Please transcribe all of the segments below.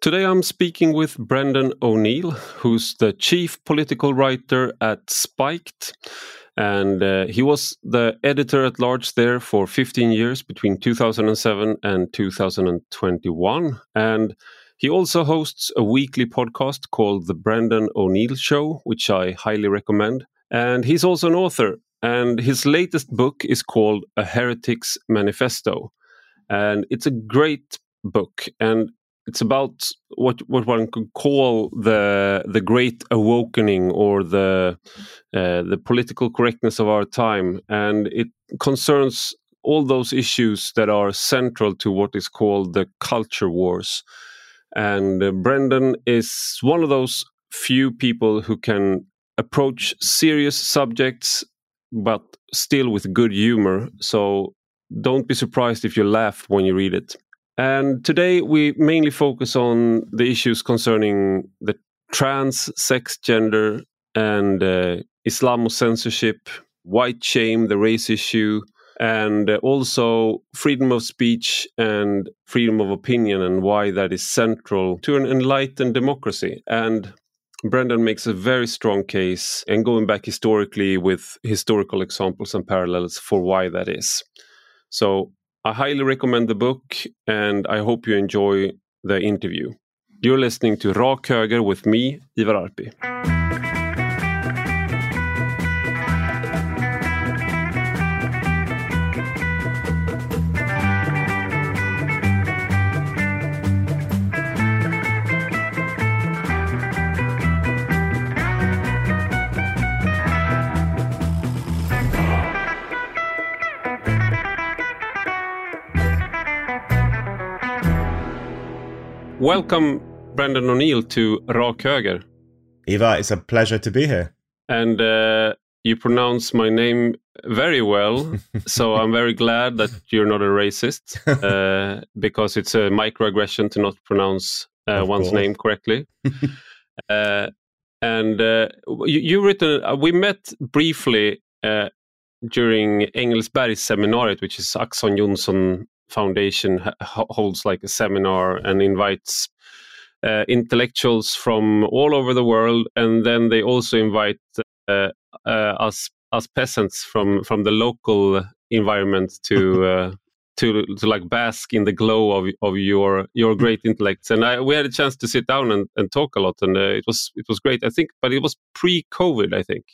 Today I'm speaking with Brendan O'Neill, who's the chief political writer at Spiked. And uh, he was the editor at large there for 15 years between 2007 and 2021. And he also hosts a weekly podcast called The Brendan O'Neill Show, which I highly recommend. And he's also an author. And his latest book is called A Heretic's Manifesto. And it's a great book. And it's about what what one could call the the great awakening or the uh, the political correctness of our time, and it concerns all those issues that are central to what is called the culture wars. And uh, Brendan is one of those few people who can approach serious subjects, but still with good humor. So don't be surprised if you laugh when you read it. And today we mainly focus on the issues concerning the trans, sex, gender, and uh, Islamo censorship, white shame, the race issue, and uh, also freedom of speech and freedom of opinion, and why that is central to an enlightened democracy. And Brendan makes a very strong case, and going back historically with historical examples and parallels for why that is. So I highly recommend the book and I hope you enjoy the interview. You're listening to Rak Höger with me, Ivar Arpi. Welcome, Brendan O'Neill, to Rak Höger. Ivar, it's a pleasure to be here. And uh, you pronounce my name very well, so I'm very glad that you're not a racist, uh, because it's a microaggression to not pronounce uh, one's name correctly. Uh, and uh, you, you written, uh, we met briefly during Engelsberg seminariet, which is Axel Johnson Foundation holds like a seminar and invites uh, intellectuals from all over the world, and then they also invite uh, uh, us us peasants from from the local environment to. Uh, to, to like bask in the glow of of your your great intellects, and I, we had a chance to sit down and, and talk a lot, and uh, it was it was great. I think, but it was pre-COVID, I think.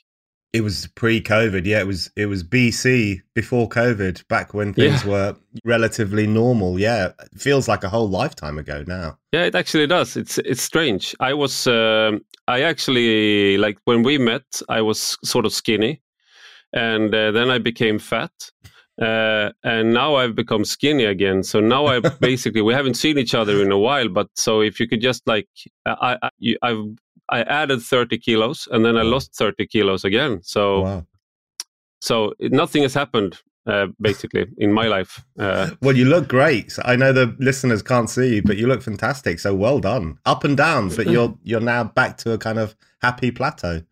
It was pre-COVID, yeah. It was it was BC before COVID, back when things yeah. were relatively normal. Yeah, it feels like a whole lifetime ago now. Yeah, it actually does. It's it's strange. I was uh, I actually like when we met, I was sort of skinny, and uh, then I became fat, uh, and now I've become skinny again. So now I basically we haven't seen each other in a while. But so if you could just like I, I I've I added 30 kilos and then I lost 30 kilos again. So, wow. so nothing has happened uh, basically in my life. Uh, well, you look great. I know the listeners can't see you, but you look fantastic. So well done, up and down. But you're you're now back to a kind of happy plateau.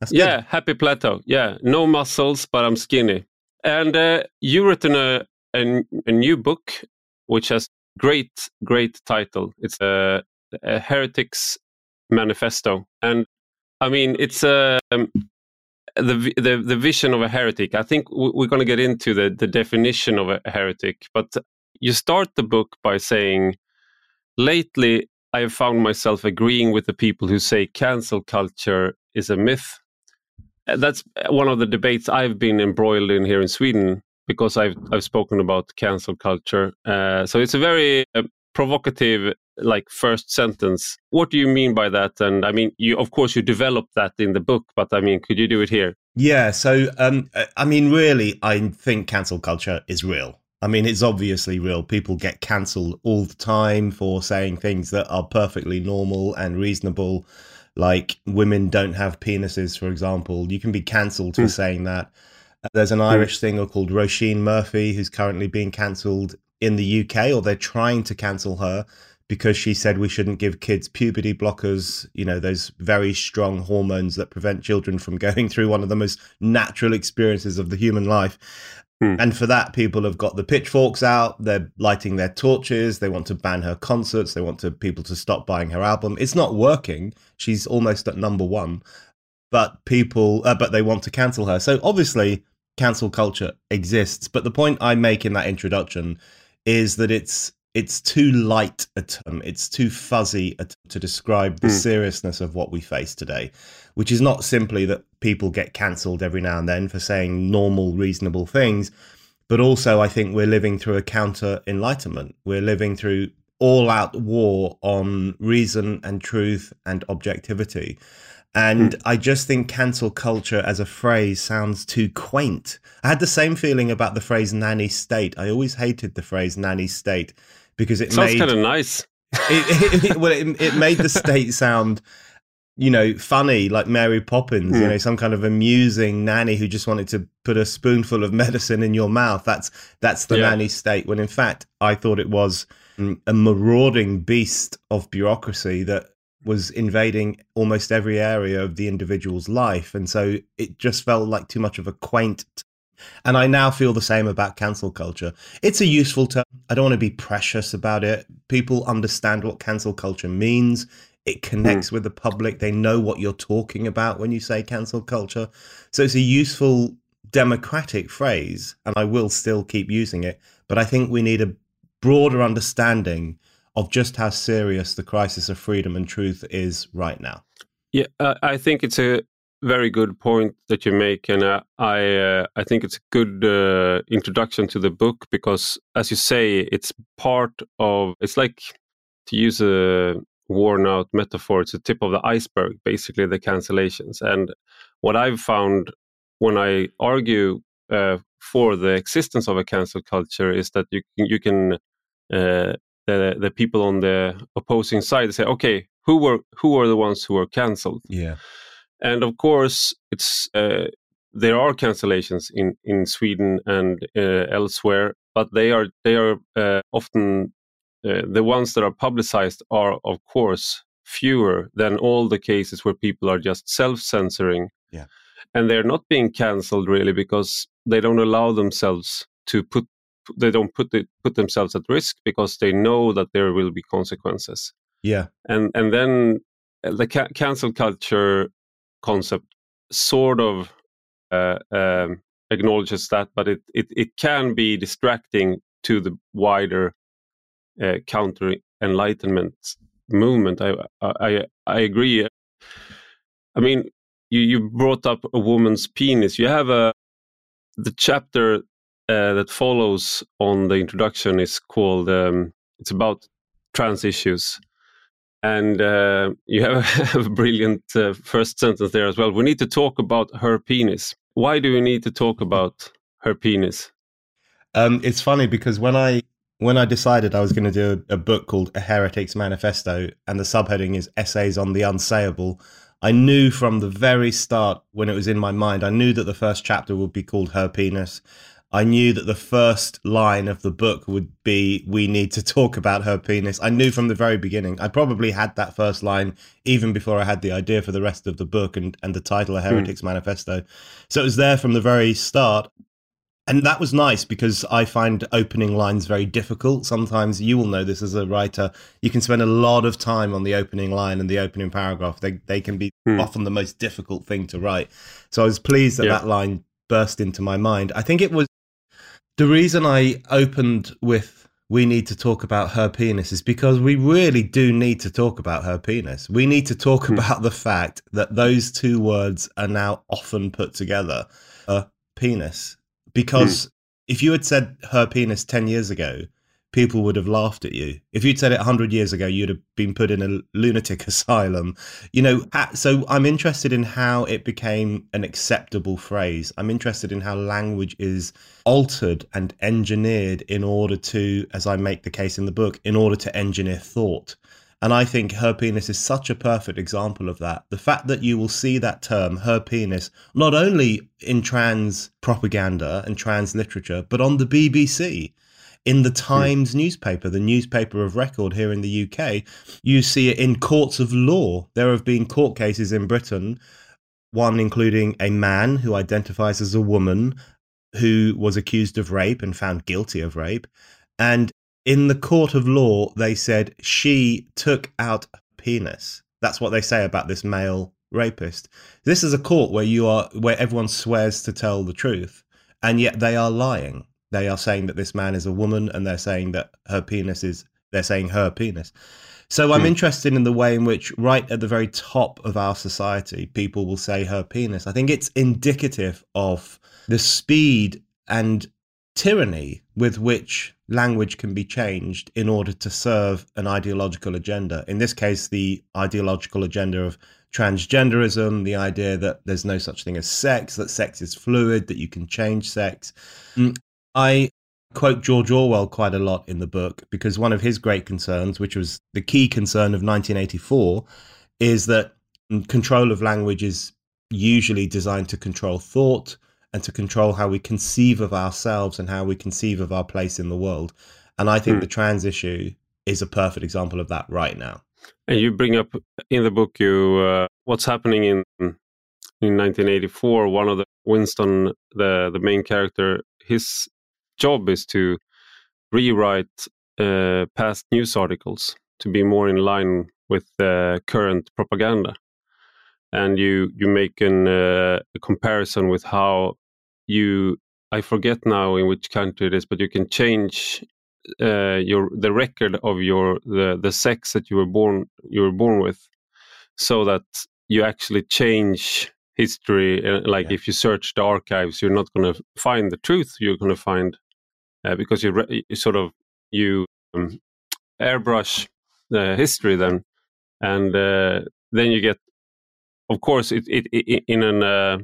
That's yeah, happy plateau. Yeah, no muscles, but I'm skinny. And uh, you written a, a, a new book, which has great great title. It's a, a heretics manifesto, and I mean it's um, the the the vision of a heretic. I think we're going to get into the the definition of a heretic, but you start the book by saying, lately I have found myself agreeing with the people who say cancel culture is a myth. That's one of the debates I've been embroiled in here in Sweden because I've I've spoken about cancel culture. Uh, so it's a very uh, provocative like first sentence. What do you mean by that? And i mean you of course you developed that in the book but i mean could you do it here? Yeah so um i mean really i think cancel culture is real. I mean it's obviously real. People get cancelled all the time for saying things that are perfectly normal and reasonable. Like women don't have penises for example. You can be cancelled for mm. saying that. There's an hmm. Irish singer called Roisin Murphy who's currently being cancelled in the UK, or they're trying to cancel her because she said we shouldn't give kids puberty blockers, you know, those very strong hormones that prevent children from going through one of the most natural experiences of the human life. Hmm. And for that, people have got the pitchforks out. They're lighting their torches. They want to ban her concerts. They want to, people to stop buying her album. It's not working. She's almost at number one, but people, uh, but they want to cancel her. So obviously, cancel culture exists. But the point I make in that introduction is that it's it's too light a term. It's too fuzzy to describe the mm. seriousness of what we face today, which is not simply that people get cancelled every now and then for saying normal, reasonable things, but also I think we're living through a counter enlightenment. We're living through all out war on reason and truth and objectivity. And mm. I just think cancel culture as a phrase sounds too quaint. I had the same feeling about the phrase nanny state. I always hated the phrase nanny state because it sounds kind of nice. it, it, well, it, it made the state sound you know, funny like Mary Poppins, mm. you hmm. know, some kind of amusing nanny who just wanted to put a spoonful of medicine in your mouth. That's that's the yeah. nanny state. When in fact, I thought it was mm, a marauding beast of bureaucracy that was invading almost every area of the individual's life, and so it just felt like too much of a quaint and I now feel the same about cancel culture. It's a useful term. I don't want to be precious about it. People understand what cancel culture means. It connects mm. with the public. They know what you're talking about when you say cancel culture. So it's a useful democratic phrase, and I will still keep using it. But I think we need a broader understanding of just how serious the crisis of freedom and truth is right now. Yeah, uh, I think it's a very good point that you make, and uh, I uh, I think it's a good uh, introduction to the book because, as you say, it's part of. It's like to use a worn out metaphor. It's the tip of the iceberg, basically the cancellations. And what I've found when I argue uh, for the existence of a cancel culture is that you you can uh, the the people on the opposing side say, okay, who were who are the ones who were cancelled? Yeah and of course, it's uh, there are cancellations in in Sweden and uh, elsewhere, but they are they are uh, often uh, the ones that are publicized are of course fewer than all the cases where people are just self censoring. Yeah. And they're not being cancelled really because they don't allow themselves to put they don't put it, put themselves at risk because they know that there will be consequences. Yeah. And and then the ca- cancel culture concept sort of uh, um, acknowledges that, but it, it, it can be distracting to the wider uh, counter enlightenment movement. I, I I agree. I mean, you you brought up a woman's penis. You have a the chapter uh, that follows on the introduction is called um, it's about trans issues and uh, you have a brilliant uh, first sentence there as well. We need to talk about her penis. Why do we need to talk about her penis? Um, it's funny because when I when I decided I was going to do a, a, book called A Heretic's Manifesto, and the subheading is Essays on the Unsayable, I knew from the very start when it was in my mind, I knew that the first chapter would be called Her Penis. I knew that the first line of the book would be, We need to talk about her penis. I knew from the very beginning. I probably had that first line even before I had the idea for the rest of the book and, and the title, A hmm. Heretic's. Manifesto. So it was there from the very start. And that was nice because I find opening lines very difficult. Sometimes you will know this as a writer. You can spend a lot of time on the opening line and the opening paragraph. They, they can be mm. often the most difficult thing to write. So I was pleased that yeah. that line burst into my mind. I think it was the reason I opened with we need to talk about her penis is because we really do need to talk about her penis. We need to talk hmm. about the fact that those two words are now often put together. A penis. Because hmm. if you had said her penis 10 years ago, people would have laughed at you. If you'd said it 100 years ago, you'd have been put in a lunatic asylum. You know, so I'm interested in how it became an acceptable phrase. I'm interested in how language is altered and engineered in order to, as I make the case in the book, in order to engineer thought. And I think her penis is such a perfect example of that. The fact that you will see that term, her penis, not only in trans propaganda and trans literature, but on the BBC in the Times mm. newspaper, the newspaper of record here in the UK. You see it in courts of law. There have been court cases in Britain, one including a man who identifies as a woman who was accused of rape and found guilty of rape. And in the court of law, they said she took out a penis. That's what they say about this male rapist. This is a court where you are where everyone swears to tell the truth, and yet they are lying. They are saying that this man is a woman, and they're saying that her penis is. They're saying her penis. So I'm hmm. interested in the way in which, right at the very top of our society, people will say her penis. I think it's indicative of the speed and tyranny with which language can be changed in order to serve an ideological agenda. In this case, the ideological agenda of transgenderism, the idea that there's no such thing as sex, that sex is fluid, that you can change sex. Mm, I quote George Orwell quite a lot in the book because one of his great concerns, which was the key concern of 1984, is that control of language is usually designed to control thought and to control how we conceive of ourselves and how we conceive of our place in the world. And I think mm. the trans issue is a perfect example of that right now. And you bring up in the book you uh, what's happening in in 1984. One of the Winston, the the main character, his job is to rewrite uh, past news articles to be more in line with the current propaganda. And you you make an, uh, a comparison with how you I forget now in which country it is, but you can change uh, your the record of your the the sex that you were born you were born with, so that you actually change history. Uh, like yeah. if you search the archives, you're not going to find the truth. You're going to find uh, because you, re- you, sort of you um, airbrush the history then, and uh, then you get, of course, it, it, it in an uh,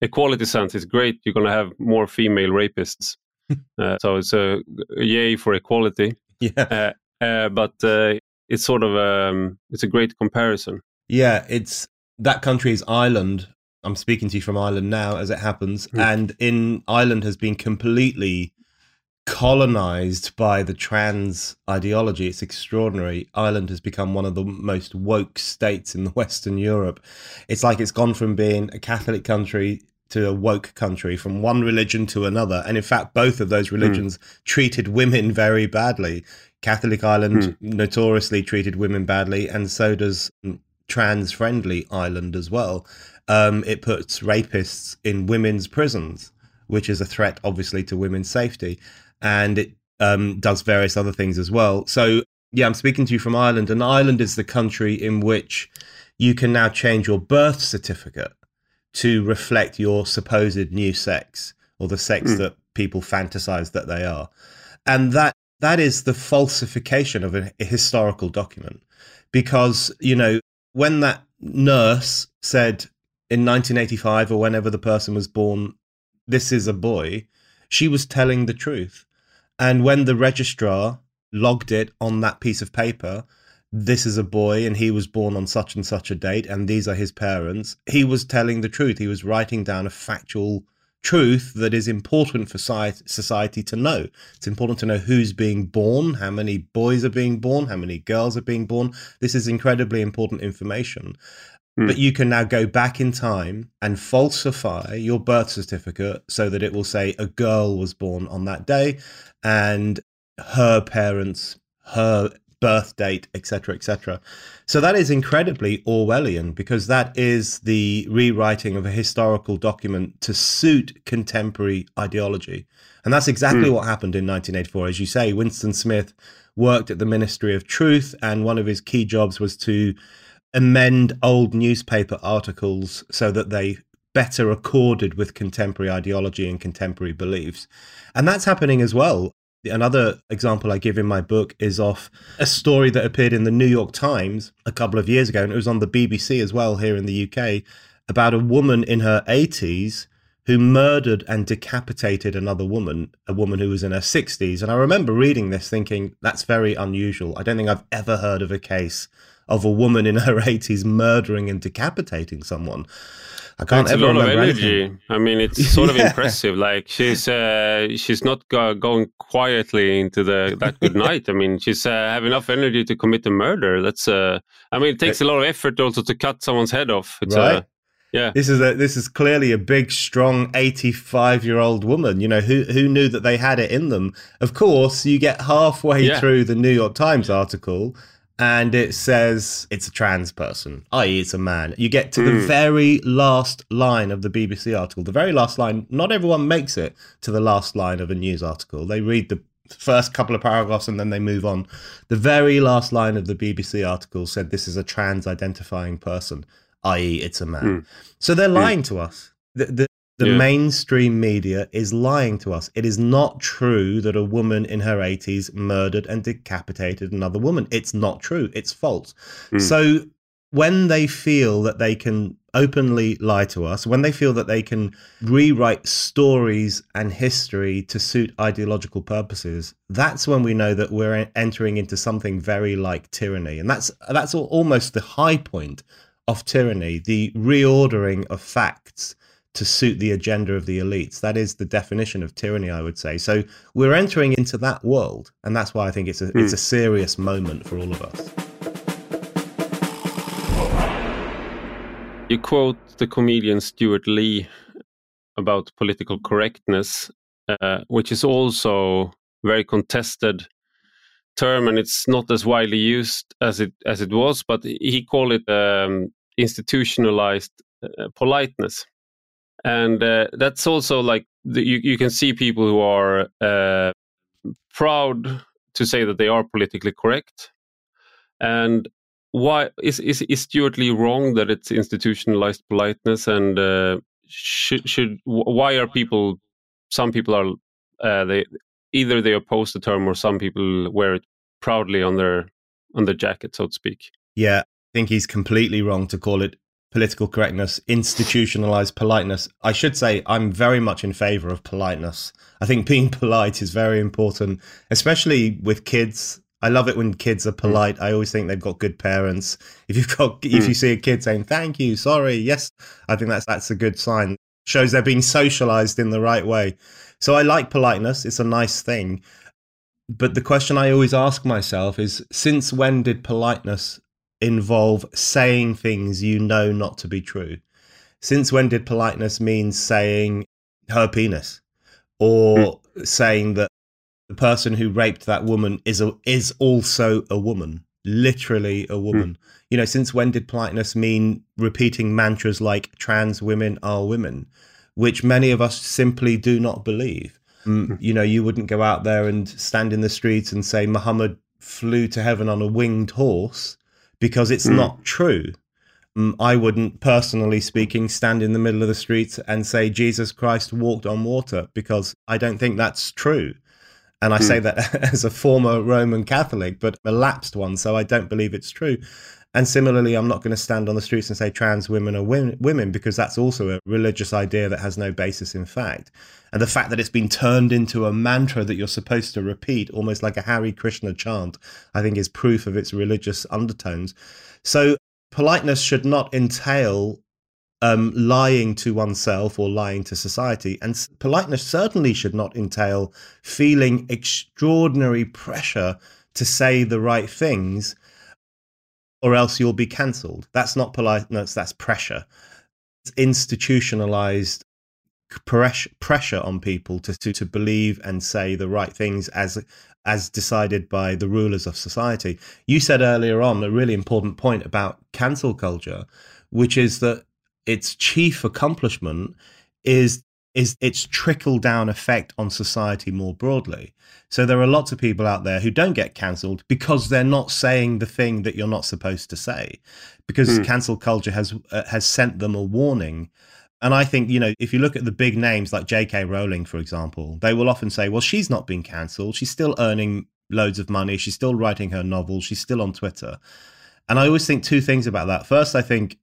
equality sense, it's great. You're going to have more female rapists uh, so it's a yay for equality. Yeah. Uh, uh, but uh, it's sort of um, it's a great comparison. Yeah, it's that country is Ireland. I'm speaking to you from Ireland now, as it happens, mm. and in Ireland has been completely colonized by the trans ideology. It's extraordinary. Ireland has become one of the most woke states in Western Europe. It's like it's gone from being a Catholic country to a woke country from one religion to another. And in fact, both of those religions mm. treated women very badly. Catholic Ireland mm. notoriously treated women badly, and so does trans friendly Ireland as well. Um, it puts rapists in women's prisons, which is a threat, obviously, to women's safety. And it um, does various other things as well. So, yeah, I'm speaking to you from Ireland, and Ireland is the country in which you can now change your birth certificate to reflect your supposed new sex or the sex mm. that people fantasize that they are. And that that is the falsification of a, a historical document. Because, you know, when that nurse said in 1985 or whenever the person was born, this is a boy, she was telling the truth. And when the registrar logged it on that piece of paper, this is a boy and he was born on such and such a date and these are his parents. He was telling the truth. He was writing down a factual truth that is important for society to know. It's important to know who's being born, how many boys are being born, how many girls are being born. This is incredibly important information. Mm. But you can now go back in time and falsify your birth certificate so that it will say a girl was born on that day and her parents, her birth date, etc., etc. So that is incredibly Orwellian because that is the rewriting of a historical document to suit contemporary ideology. And that's exactly mm. what happened in 1984. As you say, Winston Smith worked at the Ministry of Truth, and one of his key jobs was to amend old newspaper articles so that they better accorded with contemporary ideology and contemporary beliefs. And that's happening as well Another example I give in my book is of a story that appeared in the New York Times a couple of years ago, and it was on the BBC as well here in the UK, about a woman in her 80s who murdered and decapitated another woman, a woman who was in her 60s. And I remember reading this thinking, that's very unusual. I don't think I've ever heard of a case of a woman in her 80s murdering and decapitating someone. I can't it's ever a lot of energy. anything. I mean, it's sort of impressive. Like she's uh, she's not go- going quietly into the that good night. I mean, she's uh, have enough energy to commit a murder. That's uh, I mean, it takes a lot of effort also to cut someone's head off. It's Right. uh, yeah. This is a this is clearly a big, strong, eighty-five-year-old woman. You know who who knew that they had it in them. Of course, you get halfway Yeah. through the New York Times article, and it says it's a trans person, i.e., it's a man. You get to the Mm. very last line of the BBC article. The very last line. Not everyone makes it to the last line of a news article. They read the first couple of paragraphs and then they move on. The very last line of the BBC article said this is a trans identifying person, i.e., it's a man. Mm. So they're lying to us. The, the, the Yeah. mainstream media is lying to us. It is not true that a woman in her 80s murdered and decapitated another woman. It's not true. It's false. Mm. So when they feel that they can openly lie to us, when they feel that they can rewrite stories and history to suit ideological purposes, that's when we know that we're entering into something very like tyranny. And that's that's almost the high point of tyranny, the reordering of facts to suit the agenda of the elites. That is the definition of tyranny, I would say. So we're entering into that world, and that's why I think it's a it's a serious moment for all of us. You quote the comedian Stewart Lee about political correctness, uh, which is also very contested term, and it's not as widely used as it as it was. But he called it um, institutionalized uh, politeness, and uh, that's also like the, you you can see people who are uh, proud to say that they are politically correct, and why is, is is Stewart Lee wrong that it's institutionalized politeness and uh, should should why are people some people are uh, they either they oppose the term or some people wear it proudly on their on their jacket so to speak. Yeah, I think he's completely wrong to call it political correctness, institutionalized politeness. I should say I'm very much in favor of politeness. I think being polite is very important, especially with kids. I love it when kids are polite. I always think they've got good parents. If you've got if Mm. you see a kid saying thank you, sorry, yes, I think that's that's a good sign. Shows they're being socialized in the right way. So I like politeness. It's a nice thing. But the question I always ask myself is since when did politeness involve saying things you know not to be true? Since when did politeness mean saying her penis or hmm. saying that the person who raped that woman is a, is also a woman, literally a hmm. woman? You know, since when did politeness mean repeating mantras like trans women are women, which many of us simply do not believe? Mm, hmm. you know, you wouldn't go out there and stand in the streets and say Muhammad flew to heaven on a winged horse because it's Mm. not true. Mm, I wouldn't, personally speaking, stand in the middle of the street and say Jesus Christ walked on water because I don't think that's true. And I say that as a former Roman Catholic, but a lapsed one, so I don't believe it's true. And similarly, I'm not going to stand on the streets and say trans women are win- women because that's also a religious idea that has no basis in fact. And the fact that it's been turned into a mantra that you're supposed to repeat, almost like a Hare Krishna chant, I think is proof of its religious undertones. So politeness should not entail um, lying to oneself or lying to society. And politeness certainly should not entail feeling extraordinary pressure to say the right things or else you'll be cancelled. That's not politeness, that's pressure. It's institutionalized press- pressure on people to, to, to believe and say the right things as as decided by the rulers of society. You said earlier on a really important point about cancel culture, which is that its chief accomplishment is is its trickle down effect on society more broadly. So there are lots of people out there who don't get cancelled because they're not saying the thing that you're not supposed to say, because Mm. cancel culture has uh, has sent them a warning. And I think you know if you look at the big names like J.K. Rowling, for example, they will often say, "Well, she's not been cancelled. She's still earning loads of money. She's still writing her novels. She's still on Twitter." And I always think two things about that. First, I think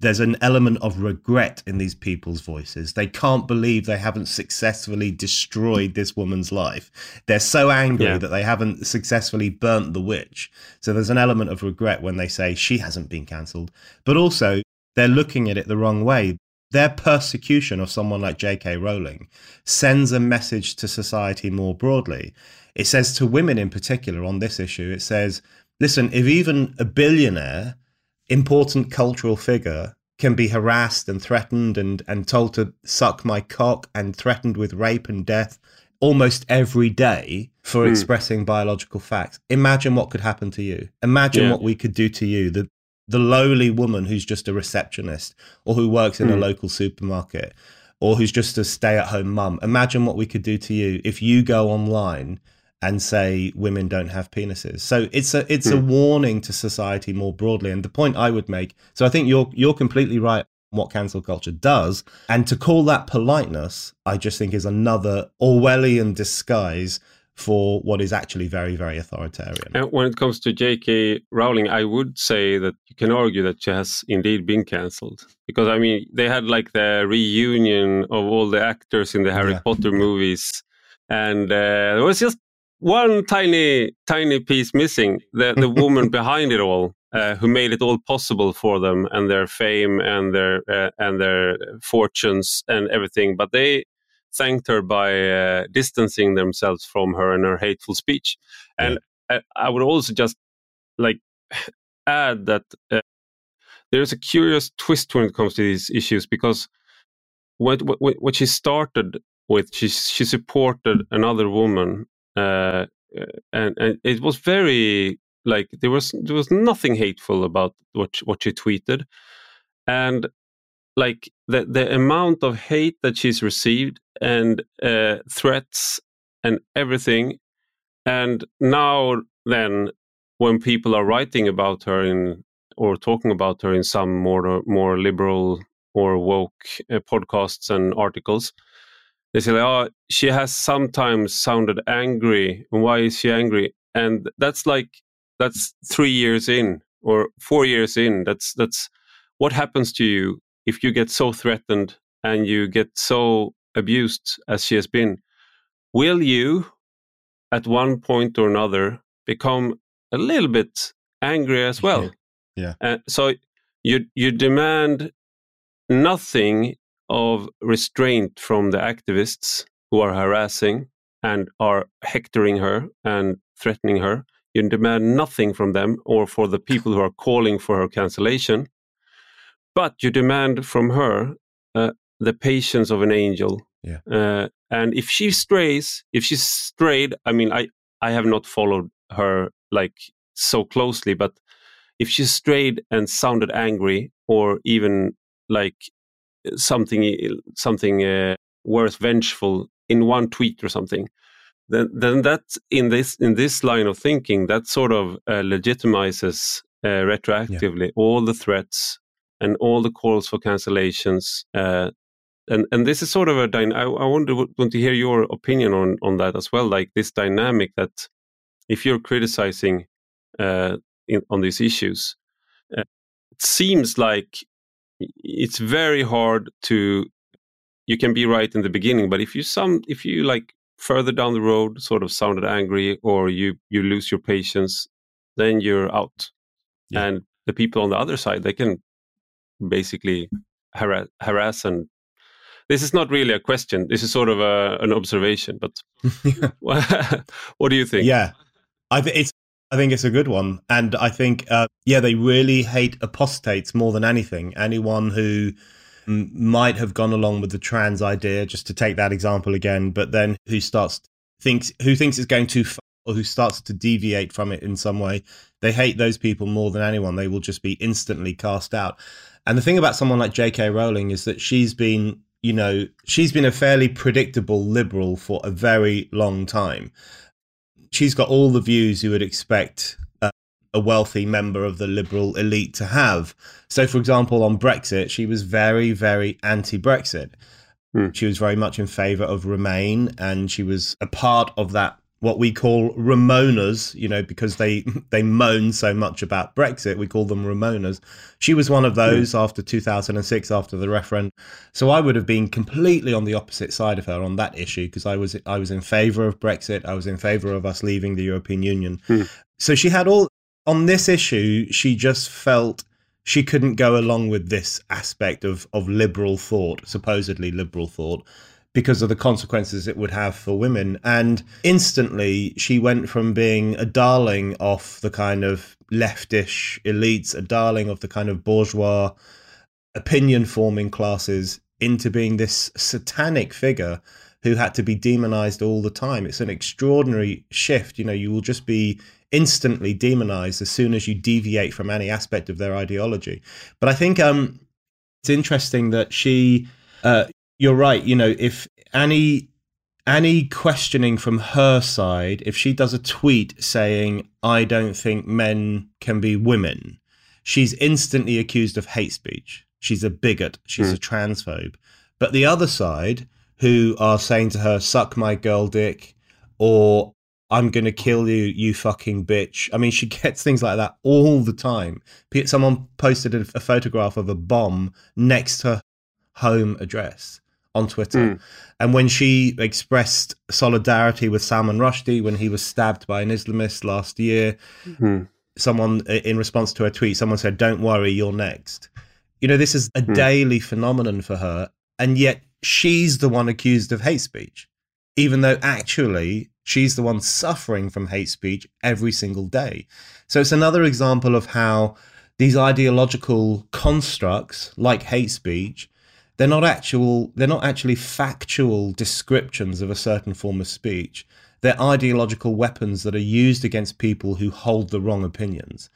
there's an element of regret in these people's voices. They can't believe they haven't successfully destroyed this woman's life. They're so angry yeah. that they haven't successfully burnt the witch. So there's an element of regret when they say she hasn't been cancelled. But also, they're looking at it the wrong way. Their persecution of someone like J.K. Rowling sends a message to society more broadly. It says to women in particular on this issue, it says, listen, if even a billionaire important cultural figure can be harassed and threatened and, and told to suck my cock and threatened with rape and death almost every day for mm. expressing biological facts. Imagine what could happen to you. Imagine yeah. what we could do to you. The the lowly woman who's just a receptionist or who works in mm. a hmm. local supermarket or who's just a stay-at-home mum. Imagine what we could do to you if you go online and say women don't have penises. So it's a it's a hmm. warning to society more broadly. And the point I would make, so I think you're you're completely right what cancel culture does. And to call that politeness, I just think is another Orwellian disguise for what is actually very, very authoritarian. And when it comes to J.K. Rowling, I would say that you can argue that she has indeed been cancelled. Because, I mean, they had like the reunion of all the actors in the Harry yeah. Potter movies. And uh, there was just one tiny, tiny piece missing the, the woman behind it all. Uh, who made it all possible for them and their fame and their uh, and their fortunes and everything but they thanked her by uh, distancing themselves from her and her hateful speech and yeah. I, I, would also just like add that uh, there's a curious twist when it comes to these issues because what what, what she started with she she supported another woman uh, and and it was very like there was there was nothing hateful about what what she tweeted, and like the the amount of hate that she's received and uh, threats and everything, and now then when people are writing about her in or talking about her in some more more liberal or woke uh, podcasts and articles, they say, "Oh, she has sometimes sounded angry. And why is she angry?" And that's like that's three years in or four years in. That's that's what happens to you if you get so threatened and you get so abused as she has been. Will you, at one point or another, become a little bit angry as well? Yeah. Uh, so you you demand nothing of restraint from the activists who are harassing and are hectoring her and threatening her. You demand nothing from them or for the people who are calling for her cancellation, but you demand from her uh, the patience of an angel. Yeah. Uh, and if she strays, if she's strayed, I mean, I I have not followed her like so closely, but if she strayed and sounded angry or even like something something uh, worth vengeful in one tweet or something then then that in this in this line of thinking that sort of uh, legitimizes uh, retroactively yeah. all the threats and all the calls for cancellations uh, and and this is sort of a dyna- I, I want to want to hear your opinion on on that as well like this dynamic that if you're criticizing uh, in, on these issues uh, it seems like it's very hard to you can be right in the beginning but if you some if you like further down the road sort of sounded angry or you you lose your patience then you're out. Yeah. and the people on the other side they can basically harass, harass and this is not really a question this is sort of a, an observation but what do you think? Yeah. I think it's I think it's a good one, and I think, uh, yeah, they really hate apostates more than anything. Anyone who m- might have gone along with the trans idea, just to take that example again, but then who starts thinks who thinks it's going too far, or who starts to deviate from it in some way, they hate those people more than anyone. They will just be instantly cast out. And the thing about someone like J.K. Rowling is that she's been, you know, she's been a fairly predictable liberal for a very long time she's got all the views you would expect uh, a wealthy member of the liberal elite to have. So, for example, on Brexit, she was very, very anti Brexit. Hmm. She was very much in favour of Remain, and she was a part of that what we call Remoaners, you know, because they they moan so much about Brexit, we call them Remoaners. She was one of hmm. those mm. after 2006, after the referendum. So I would have been completely on the opposite side of her on that issue because I was I was in favour of Brexit. I was in favour of us leaving the European Union. Mm. So she had all on this issue. She just felt she couldn't go along with this aspect of of liberal thought, supposedly liberal thought because of the consequences it would have for women. And instantly, she went from being a darling of the kind of leftish elites, a darling of the kind of bourgeois opinion forming classes, into being this satanic figure who had to be demonized all the time. It's an extraordinary shift. You know, you will just be instantly demonized as soon as you deviate from any aspect of their ideology. But I think um, it's interesting that she uh, you're right. You know, if any any questioning from her side, if she does a tweet saying, I don't think men can be women, she's instantly accused of hate speech. She's a bigot. She's mm. a transphobe. But the other side, who are saying to her, suck my girl dick, or I'm going to kill you, you fucking bitch. I mean, she gets things like that all the time. Someone posted a, a photograph of a bomb next to her home address on Twitter. Mm. And when she expressed solidarity with Salman Rushdie when he was stabbed by an Islamist last year, mm. someone in response to her tweet, someone said, "Don't worry, you're next." You know, this is a mm. daily phenomenon for her, and yet she's the one accused of hate speech, even though actually she's the one suffering from hate speech every single day. So it's another example of how these ideological constructs, like hate speech, they're not actual they're not actually factual descriptions of a certain form of speech. They're ideological weapons that are used against people who hold the wrong opinions.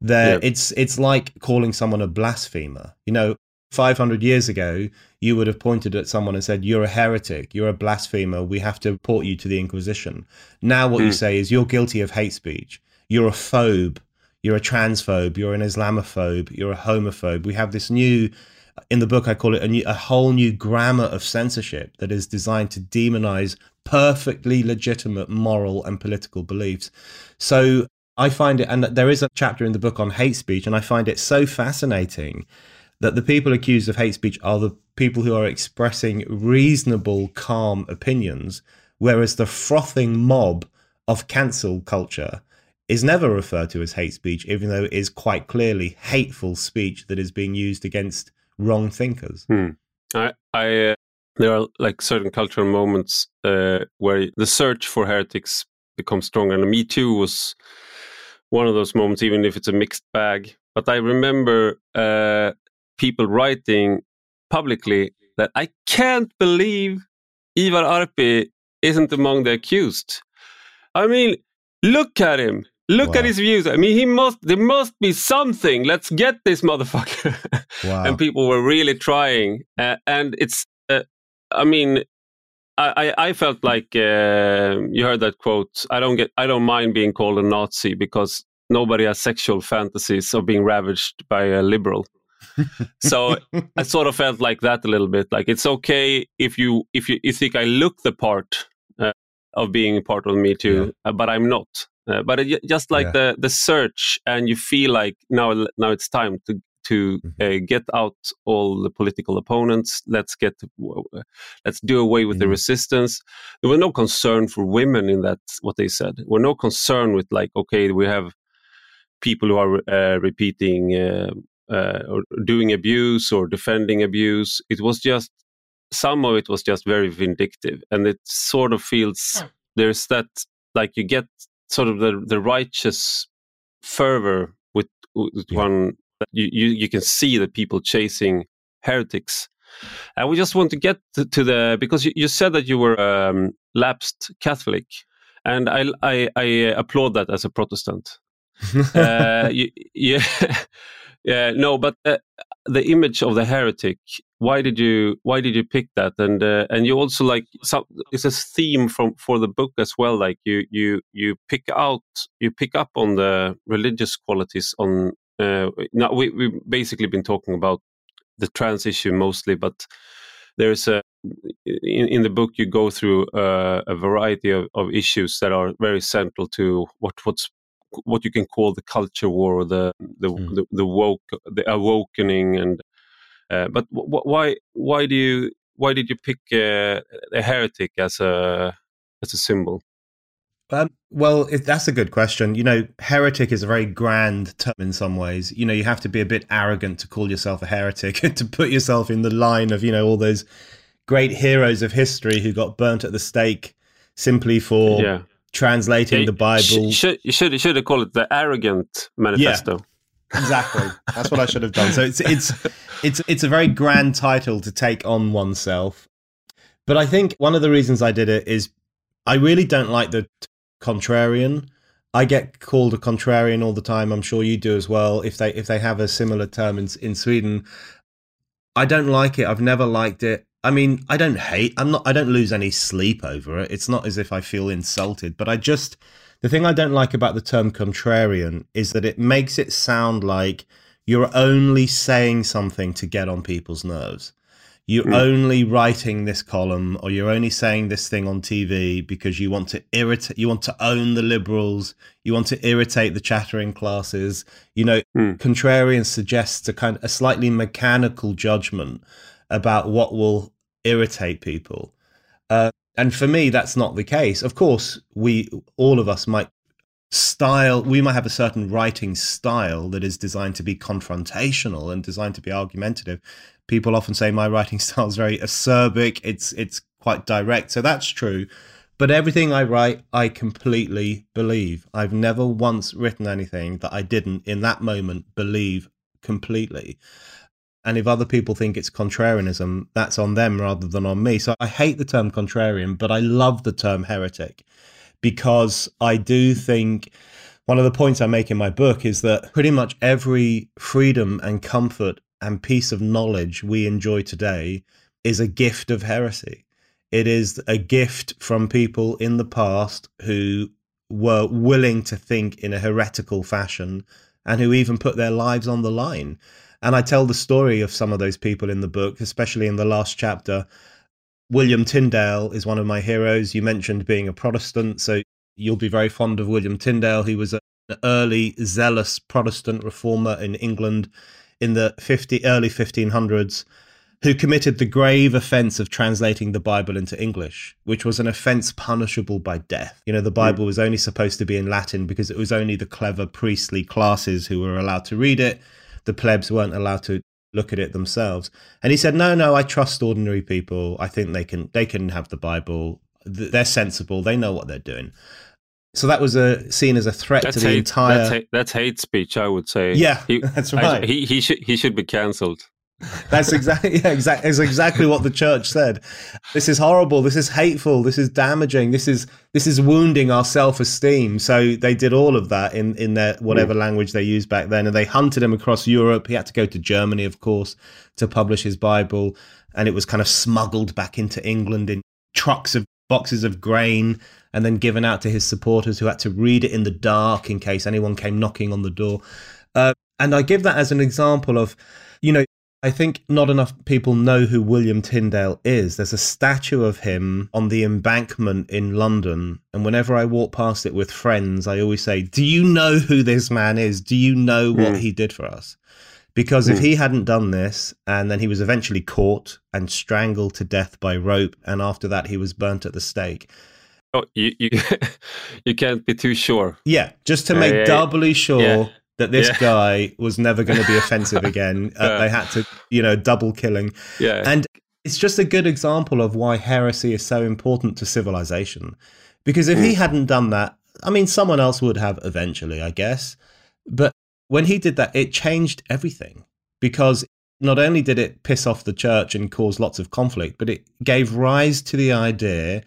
They yeah. it's it's like calling someone a blasphemer. You know 500 years ago you would have pointed at someone and said you're a heretic. You're a blasphemer. We have to report you to the inquisition. Now what mm. you hmm. say is you're guilty of hate speech. You're a phobe. You're a transphobe. You're an islamophobe. You're a homophobe. We have this new in the book, I call it a, new, a whole new grammar of censorship that is designed to demonize perfectly legitimate moral and political beliefs. So I find it, and there is a chapter in the book on hate speech, and I find it so fascinating that the people accused of hate speech are the people who are expressing reasonable, calm opinions, whereas the frothing mob of cancel culture is never referred to as hate speech, even though it is quite clearly hateful speech that is being used against wrong thinkers. Hmm. I, I uh, there are like certain cultural moments uh, where the search for heretics becomes stronger, and Me Too was one of those moments, even if it's a mixed bag. But I remember uh, people writing publicly that I can't believe Ivar Arpi isn't among the accused. I mean, look at him. Look wow. at his views. I mean, he must. There must be something. Let's get this motherfucker. Wow. and people were really trying. Uh, and it's. Uh, I mean, I, I felt like uh, you heard that quote. I don't get. I don't mind being called a Nazi because nobody has sexual fantasies of being ravaged by a liberal. so I sort of felt like that a little bit. Like it's okay if you if you, you think I look the part uh, of being part of Me Too, yeah. uh, but I'm not. Uh, but it, just like yeah. the the search, and you feel like now now it's time to to mm-hmm. uh, get out all the political opponents. Let's get let's do away with mm-hmm. the resistance. There was no concern for women in that. What they said, there were no concern with like okay, we have people who are uh, repeating uh, uh, or doing abuse or defending abuse. It was just some of it was just very vindictive, and it sort of feels there's that like you get sort of the the righteous fervor with, with yeah. one you, you you can see the people chasing heretics and we just want to get to, to the because you, you, said that you were um, lapsed catholic and I, I, I applaud that as a protestant uh, you, yeah yeah no but uh, the image of the heretic why did you why did you pick that and uh, and you also like some it's a theme from for the book as well like you you you pick out you pick up on the religious qualities on uh, now we we've basically been talking about the trans issue mostly but there's a in, in the book you go through uh, a variety of, of issues that are very central to what what's what you can call the culture war or the the mm. the, the, woke the awakening and but why why do you why did you pick uh, a heretic as a as a symbol um, well, it, that's a good question. You know, heretic is a very grand term in some ways. You know, you have to be a bit arrogant to call yourself a heretic to put yourself in the line of, you know, all those great heroes of history who got burnt at the stake simply for yeah. translating yeah, the Bible. You should, you should, you should have called it the arrogant manifesto. Exactly. That's what I should have done. So it's it's it's it's a very grand title to take on oneself. But I think one of the reasons I did it is I really don't like the contrarian. I get called a contrarian all the time. I'm sure you do as well. If they if they have a similar term in in Sweden, I don't like it. I've never liked it. I mean, I don't hate. I'm not. I don't lose any sleep over it. It's not as if I feel insulted, but I just the thing I don't like about the term contrarian is that it makes it sound like you're only saying something to get on people's nerves you're mm. only writing this column or you're only saying this thing on TV because you want to irritate you want to own the liberals you want to irritate the chattering classes you know mm. contrarian suggests a kind of a slightly mechanical judgment about what will irritate people and for me that's not the case. Of course we all of us might style we might have a certain writing style that is designed to be confrontational and designed to be argumentative. People often say my writing style is very acerbic it's it's quite direct so that's true. But everything i write i completely believe. I've never once written anything that i didn't in that moment believe completely and if other people think it's contrarianism that's on them rather than on me so i hate the term contrarian but i love the term heretic because I do think one of the points I make in my book is that pretty much every freedom and comfort and piece of knowledge we enjoy today is a gift of heresy. It is a gift from people in the past who were willing to think in a heretical fashion and who even put their lives on the line. And I tell the story of some of those people in the book, especially in the last chapter, William Tyndale is one of my heroes. You mentioned being a Protestant, so you'll be very fond of William Tyndale. He was an early zealous Protestant reformer in England in the 50, early 1500s who committed the grave offense of translating the Bible into English, which was an offense punishable by death. You know, the hmm. Bible was only supposed to be in Latin because it was only the clever priestly classes who were allowed to read it. The plebs weren't allowed to look at it themselves. And he said, "No, no, I trust ordinary people. I think they can they can have the Bible. They're sensible. They know what they're doing." So that was a seen as a threat that's to the hate, entire. That's hate, that's hate, speech, I would say. Yeah, he, that's right. I, he he should he should be cancelled. That's exactly yeah, exactly is exactly what the church said. This is horrible. This is hateful. This is damaging. This is this is wounding our self esteem. So they did all of that in in their whatever mm. language they used back then, and they hunted him across Europe. He had to go to Germany, of course, to publish his Bible, and it was kind of smuggled back into England in trucks of boxes of grain, and then given out to his supporters who had to read it in the dark in case anyone came knocking on the door. Uh, and I give that as an example of, you know, I think not enough people know who William Tyndale is. There's a statue of him on the embankment in London. And whenever I walk past it with friends, I always say, Do you know who this man is? Do you know what mm. he did for us? Because mm. if hmm. he hadn't done this, and then he was eventually caught and strangled to death by rope, and after that he was burnt at the stake. Oh, you you, you can't be too sure. Yeah, just to make uh, doubly sure. Yeah that this yeah. guy was never going to be offensive again. Uh, yeah. They had to, you know, double killing. Yeah. And it's just a good example of why heresy is so important to civilization. Because if mm. he hadn't done that, I mean, someone else would have eventually, I guess. But when he did that, it changed everything because not only did it piss off the church and cause lots of conflict, but it gave rise to the idea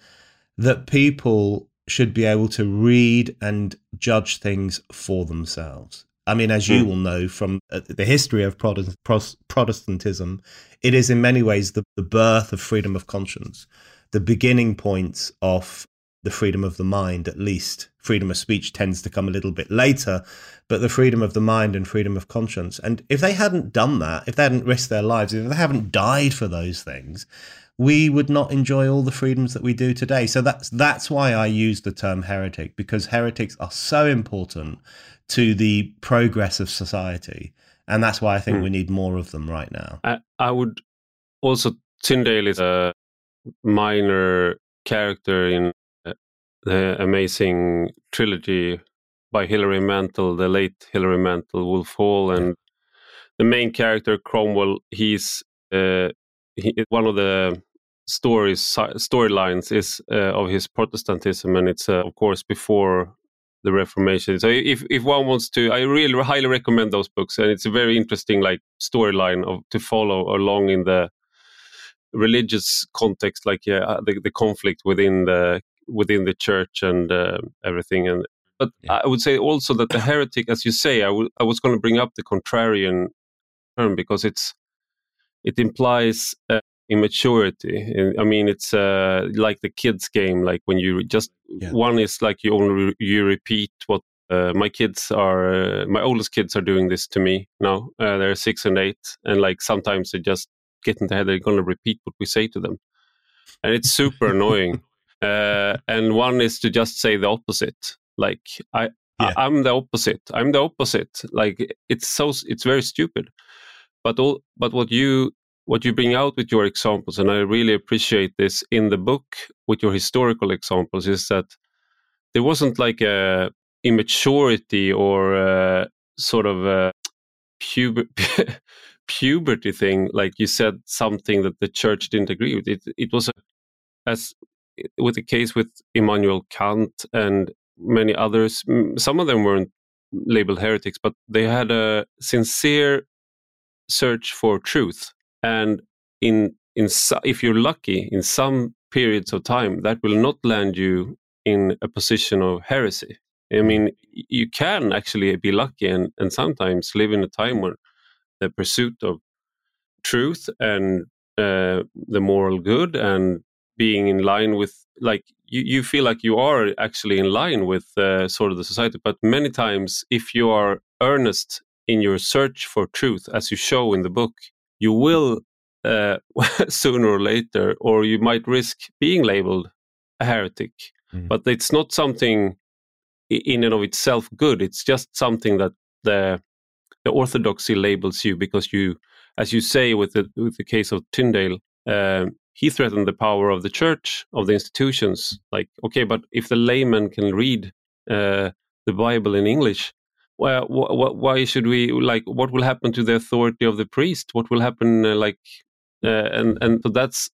that people should be able to read and judge things for themselves. I mean, as you mm. will know from uh, the history of Protestantism, it is in many ways the, the birth of freedom of conscience, the beginning points of the freedom of the mind, at least. Freedom of speech tends to come a little bit later, but the freedom of the mind and freedom of conscience. And if they hadn't done that, if they hadn't risked their lives, if they haven't died for those things, we would not enjoy all the freedoms that we do today. So that's that's why I use the term heretic because heretics are so important to the progress of society, and that's why I think mm. we need more of them right now. I, I would also Tyndale is a minor character in uh, the amazing trilogy by Hilary Mantel, the late Hilary Mantel, Wolf Hall, and the main character Cromwell. He's uh, he, one of the stories storylines is uh, of his Protestantism, and it's uh, of course before the Reformation. So if if one wants to, I really highly recommend those books, and it's a very interesting like storyline of to follow along in the religious context, like yeah, uh, the, the conflict within the within the church and uh, everything. And but yeah. I would say also that the heretic, as you say, I, w- I was going to bring up the contrarian term because it's it implies uh, immaturity. I mean, it's uh, like the kids' game. Like when you just yeah. one is like you only you repeat what uh, my kids are. Uh, my oldest kids are doing this to me now. Uh, they're six and eight, and like sometimes they just get in the head they're going to repeat what we say to them, and it's super annoying. Uh, and one is to just say the opposite. Like I, yeah. I, am the opposite. I'm the opposite. Like it's so it's very stupid. But all but what you what you bring out with your examples, and I really appreciate this in the book with your historical examples, is that there wasn't like a immaturity or a sort of a puber- puberty thing, like you said, something that the church didn't agree with. It, it was a, as with the case with Immanuel Kant and many others. Some of them weren't labeled heretics, but they had a sincere search for truth and in in if you're lucky in some periods of time that will not land you in a position of heresy i mm. mean you can actually be lucky and, and sometimes live in a time where the pursuit of truth and uh, the moral good and being in line with like you, you feel like you are actually in line with uh, sort of the society but many times if you are earnest in your search for truth as you show in the book you will uh, sooner or later, or you might risk being labeled a heretic. Mm. But it's not something in and of itself good. It's just something that the the orthodoxy labels you because you, as you say with the with the case of Tyndale, uh, he threatened the power of the church of the institutions. Like, okay, but if the layman can read uh, the Bible in English, well, wh- wh- why should we like? What will happen to the authority of the priest? What will happen? Uh, like, uh, and and so that's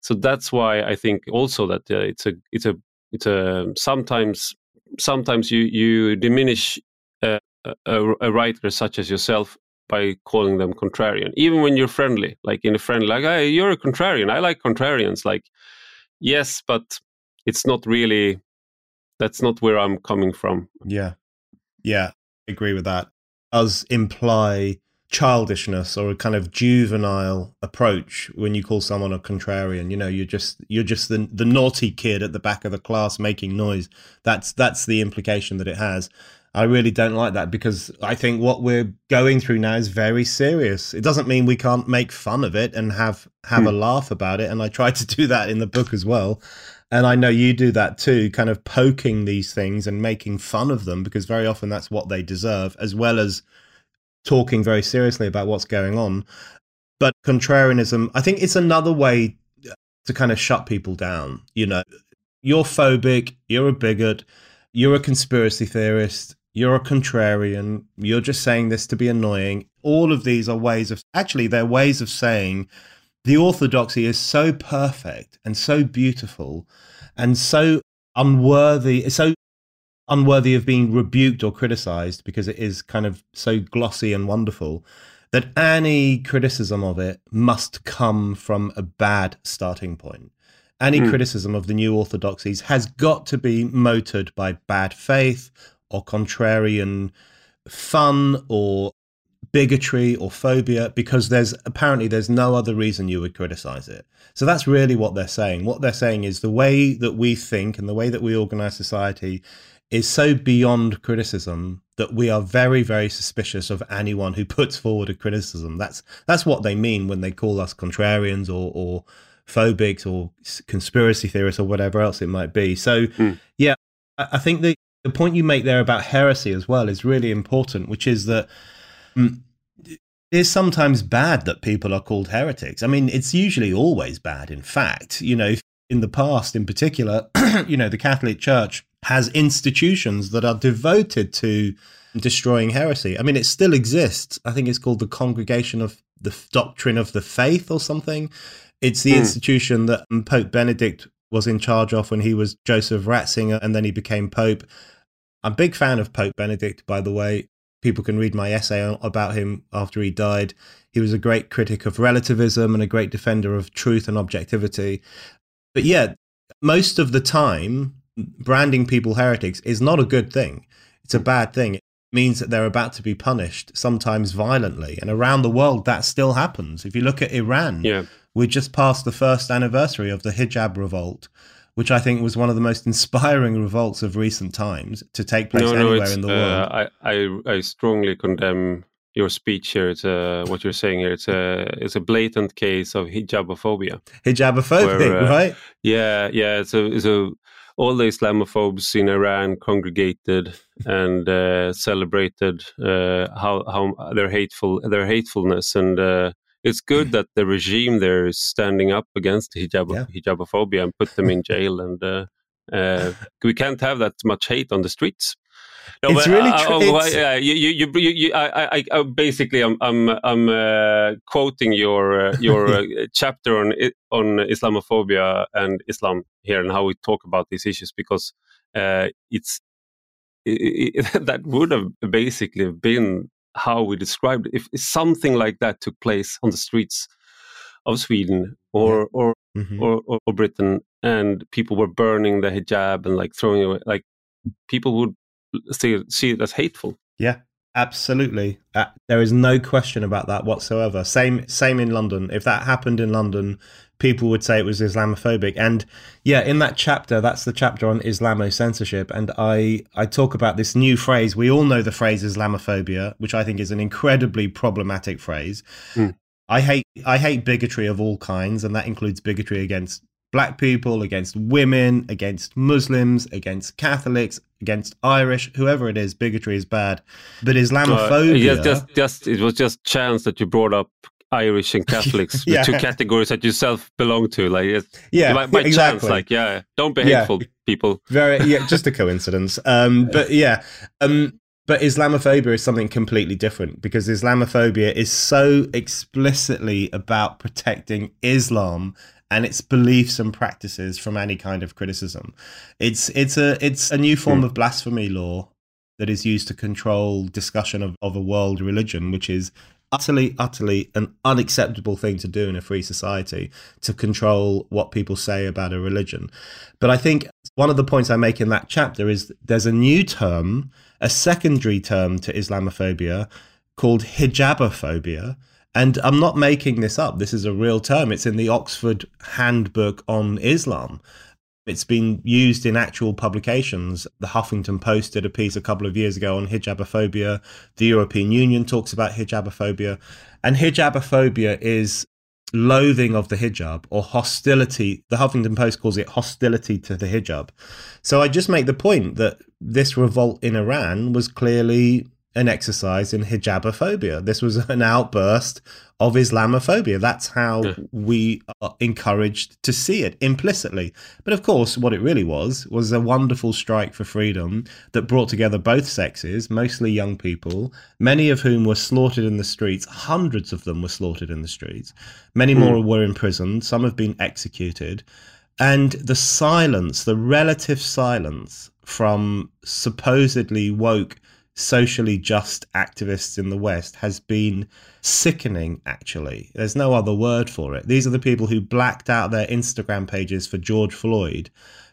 so that's why I think also that uh, it's a it's a it's a sometimes sometimes you you diminish a, a, a, writer such as yourself by calling them contrarian, even when you're friendly, like in a friend, like hey, you're a contrarian. I like contrarians. Like, yes, but it's not really. That's not where I'm coming from. Yeah, yeah, I agree with that. Does imply childishness or a kind of juvenile approach when you call someone a contrarian. You know, you're just you're just the the naughty kid at the back of the class making noise. That's that's the implication that it has. I really don't like that because I think what we're going through now is very serious. It doesn't mean we can't make fun of it and have have hmm. a laugh about it. And I try to do that in the book as well and I know you do that too, kind of poking these things and making fun of them because very often that's what they deserve, as well as talking very seriously about what's going on. But contrarianism, I think it's another way uh, to kind of shut people down. You know, you're phobic, you're a bigot, you're a conspiracy theorist, you're a contrarian, you're just saying this to be annoying. All of these are ways of actually, they're ways of saying the orthodoxy is so perfect and so beautiful and so unworthy, so unworthy of being rebuked or criticized because it is kind of so glossy and wonderful that any criticism of it must come from a bad starting point. Any mm. criticism of the new orthodoxies has got to be motored by bad faith or contrarian fun or bigotry or phobia because there's apparently there's no other reason you would criticize it. So that's really what they're saying. What they're saying is the way that we think and the way that we organize society is so beyond criticism that we are very very suspicious of anyone who puts forward a criticism. That's that's what they mean when they call us contrarians or or phobics or conspiracy theorists or whatever else it might be. So mm. yeah, I think the the point you make there about heresy as well is really important, which is that it is sometimes bad that people are called heretics. I mean, it's usually always bad. In fact, you know, in the past, in particular, you know, the Catholic Church has institutions that are devoted to destroying heresy. I mean, it still exists. I think it's called the Congregation of the Doctrine of the Faith or something. It's the mm. institution that Pope Benedict was in charge of when he was Joseph Ratzinger and then he became Pope. I'm a big fan of Pope Benedict, by the way. People can read my essay about him after he died. He was a great critic of relativism and a great defender of truth and objectivity. But yeah, most of the time, branding people heretics is not a good thing. It's a bad thing. It means that they're about to be punished, sometimes violently. And around the world, that still happens. If you look at Iran, yeah. we just passed the first anniversary of the hijab revolt which I think was one of the most inspiring revolts of recent times to take place no, anywhere in the uh, world. I, I, I strongly condemn your speech here. It's uh, what you're saying here. It's a it's a blatant case of hijabophobia. Hijabophobia, uh, right? Yeah, yeah. So so all the Islamophobes in Iran congregated and uh, celebrated uh, how how their hateful their hatefulness and uh, it's good that the regime there is standing up against hijab yeah. hijabophobia and put them in jail and uh, uh, we can't have that much hate on the streets no, it's really uh, true. Oh, yeah, you, you, you, you, I, I, I, basically, I'm, I'm, I'm uh, quoting your uh, your uh, chapter on on Islamophobia and Islam here and how we talk about these issues because uh, it's it, it, that would have basically been how we described it. If something like that took place on the streets of Sweden or yeah. or, mm-hmm. or, or, or Britain, and people were burning the hijab and like throwing away, like people would see see it as hateful. Yeah, absolutely. Uh, there is no question about that whatsoever. Same same in London. If that happened in London, people would say it was Islamophobic. And yeah, in that chapter, that's the chapter on Islamo censorship. And I, I talk about this new phrase. We all know the phrase Islamophobia, which I think is an incredibly problematic phrase. Mm. I hate I hate bigotry of all kinds, and that includes bigotry against black people, against women, against Muslims, against Catholics, against Irish, whoever it is, bigotry is bad. But Islamophobia. Uh, just, just, it was just chance that you brought up Irish and Catholics, yeah. the two categories that yourself belong to. Like, yeah, by, by exactly. chance, like, yeah, don't be hateful, yeah. people. Very, yeah, just a coincidence. Um, but yeah, um, but Islamophobia is something completely different because Islamophobia is so explicitly about protecting Islam and its beliefs and practices from any kind of criticism. It's it's a it's a new form mm. of blasphemy law that is used to control discussion of, of a world religion, which is utterly, utterly an unacceptable thing to do in a free society to control what people say about a religion. But I think one of the points I make in that chapter is there's a new term, a secondary term to Islamophobia called hijabophobia. And I'm not making this up. This is a real term. It's in the Oxford Handbook on Islam. It's been used in actual publications. The Huffington Post did a piece a couple of years ago on hijabophobia. The European Union talks about hijabophobia. And hijabophobia is loathing of the hijab or hostility. The Huffington Post calls it hostility to the hijab. So I just make the point that this revolt in Iran was clearly an exercise in hijabophobia. This was an outburst of Islamophobia. That's how yeah. we are encouraged to see it implicitly. But of course, what it really was was a wonderful strike for freedom that brought together both sexes, mostly young people, many of whom were slaughtered in the streets. Hundreds of them were slaughtered in the streets. Many mm. more were imprisoned. Some have been executed. And the silence, the relative silence from supposedly woke socially just activists in the West has been sickening, actually. There's no other word for it. These are the people who blacked out their Instagram pages for George Floyd,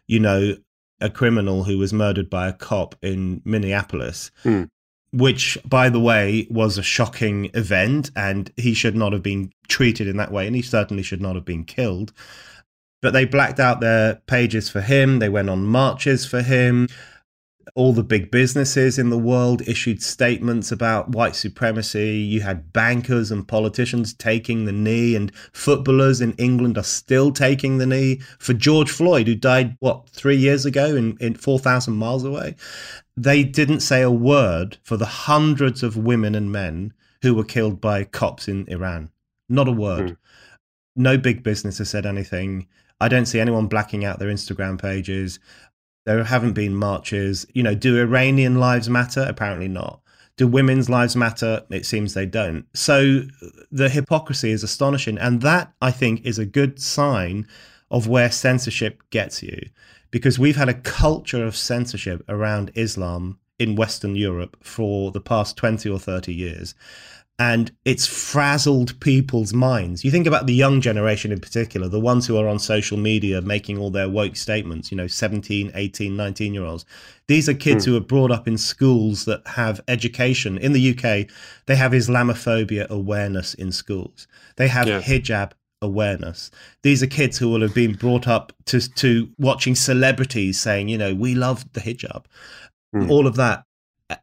you know, a criminal who was murdered by a cop in Minneapolis. Mm. which, by the way, was a shocking event, and he should not have been treated in that way, and he certainly should not have been killed. But they blacked out their pages for him. They went on marches for him all the big businesses in the world issued statements about white supremacy. You had bankers and politicians taking the knee, and footballers in England are still taking the knee for George Floyd, who died, what, three years ago in, in 4,000 miles away. They didn't say a word for the hundreds of women and men who were killed by cops in Iran. Not a word. Mm. No big business has said anything. I don't see anyone blacking out their Instagram pages. There haven't been marches. You know, do Iranian lives matter? Apparently not. Do women's lives matter? It seems they don't. So the hypocrisy is astonishing. And that, I think, is a good sign of where censorship gets you. Because we've had a culture of censorship around Islam in Western Europe for the past 20 or 30 years and it's frazzled people's minds. You think about the young generation in particular, the ones who are on social media making all their woke statements, you know, 17, 18, 19 year olds. These are kids hmm. who are brought up in schools that have education. In the UK, they have Islamophobia awareness in schools, they have yeah. hijab awareness. These are kids who will have been brought up to, to watching celebrities saying, you know, we love the hijab, hmm. all of that.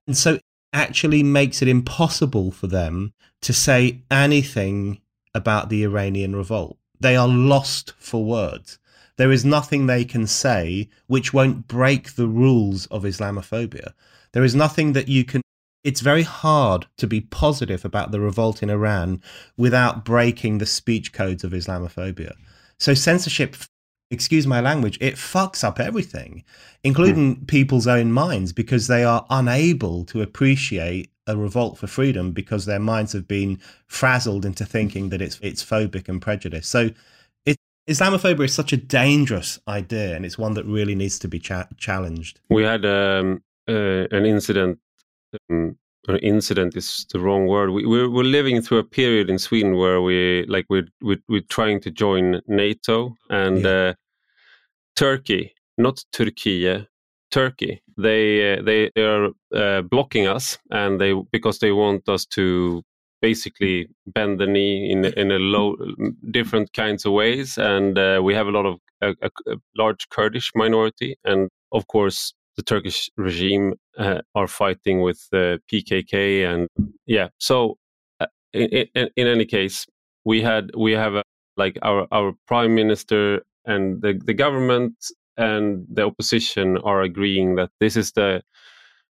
And so actually makes it impossible for them to say anything about the Iranian revolt. They are lost for words. There is nothing they can say which won't break the rules of Islamophobia. There is nothing that you can. It's very hard to be positive about the revolt in Iran without breaking the speech codes of Islamophobia. So censorship excuse my language, it fucks up everything, including mm. people's own minds, because they are unable to appreciate a revolt for freedom because their minds have been frazzled into thinking that it's it's phobic and prejudiced. So, it, Islamophobia is such a dangerous idea, and it's one that really needs to be cha- challenged. We had um, uh, an incident. Um, incident is the wrong word. We, we're, we're living through a period in Sweden where we like we're we're, we're trying to join NATO and yeah. uh, Turkey, not Turkey, Turkey. They uh, they are uh, blocking us, and they because they want us to basically bend the knee in in a low different kinds of ways, and uh, we have a lot of a, a, a large Kurdish minority, and of course the Turkish regime uh, are fighting with the PKK, and yeah. So, uh, in, in, in, any case, we had we have a, like our our prime minister and the the government and the opposition are agreeing that this is the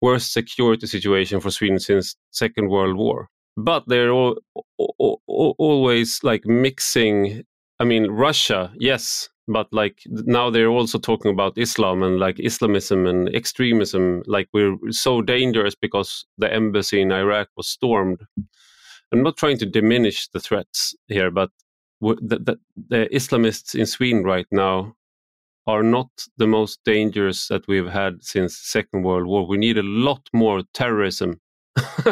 worst security situation for Sweden since Second World War. But they're all, all, all, always like mixing. I mean, Russia, yes, but like now they're also talking about Islam and like Islamism and extremism. Like we're so dangerous because the embassy in Iraq was stormed. I'm not trying to diminish the threats here, but the, the, the Islamists in Sweden right now are not the most dangerous that we've had since Second World War. We need a lot more terrorism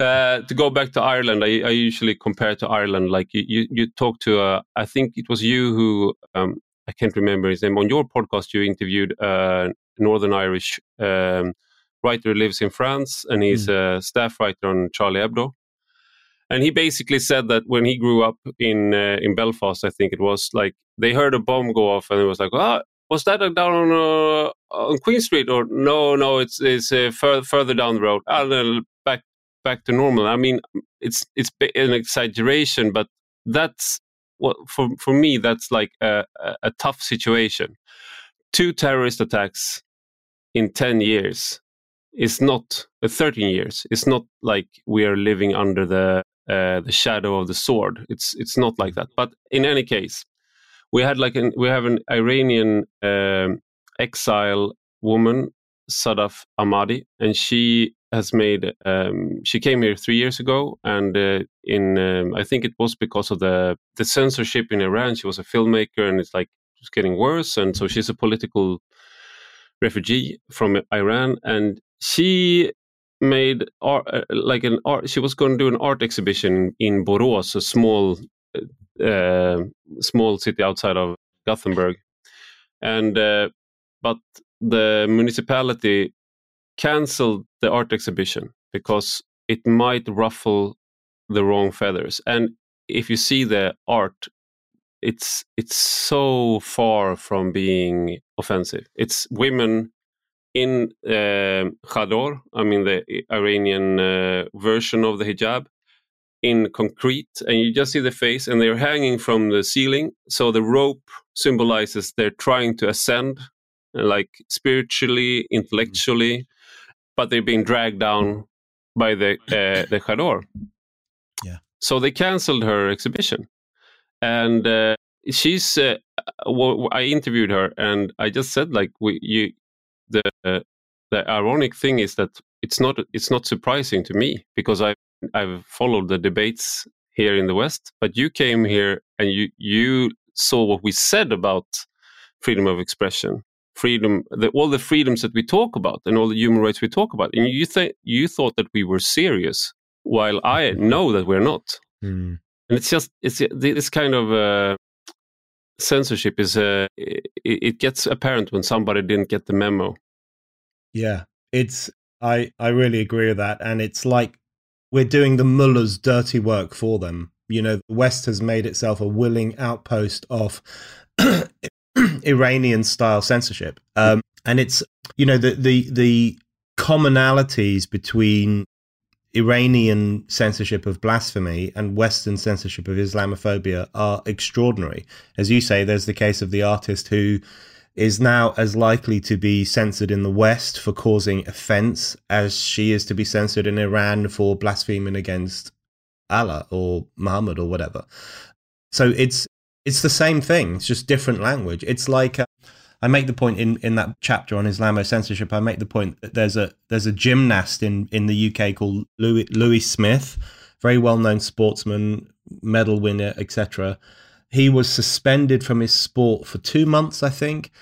uh, to go back to Ireland, I, I, usually compare to Ireland. Like you, you, you talk to, uh, I think it was you who, um, I can't remember his name. On your podcast, you interviewed a Northern Irish um, writer who lives in France, and he's mm. a staff writer on Charlie Hebdo. And he basically said that when he grew up in uh, in Belfast, I think it was like they heard a bomb go off, and it was like, ah, was that down on uh, on Queen Street or no? No, it's it's uh, further further down the road. Uh, back back to normal. I mean, it's it's an exaggeration, but that's what for for me that's like a, a, tough situation. Two terrorist attacks in ten years is not uh, 13 years. It's not like we are living under the uh, the shadow of the sword. It's it's not like that. But in any case, we had like an we have an Iranian um, exile woman, Sadaf Ahmadi, and she has made. Um, she came here three years ago, and uh, in um, I think it was because of the the censorship in Iran. She was a filmmaker, and it's like it's getting worse, and so she's a political refugee from Iran, and she made art uh, like an art. She was going to do an art exhibition in Borås, a small uh, small city outside of Gothenburg, and uh, but the municipality cancelled the art exhibition because it might ruffle the wrong feathers. And if you see the art, it's it's so far from being offensive. It's women in uh, chador, I mean the Iranian uh, version of the hijab, in concrete, and you just see the face, and they're hanging from the ceiling. So the rope symbolizes they're trying to ascend, like spiritually, intellectually, but they're being dragged down by the uh, the chador. Yeah. So they canceled her exhibition, and uh, she's. Uh, well, I interviewed her, and I just said like, we, you, the the ironic thing is that it's not it's not surprising to me because I I've followed the debates here in the West, but you came here and you you saw what we said about freedom of expression, freedom, the, all the freedoms that we talk about, and all the human rights we talk about, and you think you thought that we were serious, while I know that we're not. Mm. And it's just it's this kind of uh, censorship is uh, it, it gets apparent when somebody didn't get the memo. Yeah, it's I I really agree with that, and it's like we're doing the mullahs' dirty work for them. You know, the West has made itself a willing outpost of Iranian style censorship, um, and it's you know the the the commonalities between Iranian censorship of blasphemy and Western censorship of Islamophobia are extraordinary. As you say, there's the case of the artist who is now as likely to be censored in the West for causing offense as she is to be censored in Iran for blaspheming against Allah or Muhammad or whatever. So it's it's the same thing. It's just different language. It's like uh, I make the point in, in that chapter on Islamo censorship. I make the point that there's a there's a gymnast in, in the UK called Louis Louis Smith, very well known sportsman, medal winner, etc he was suspended from his sport for two months, I think,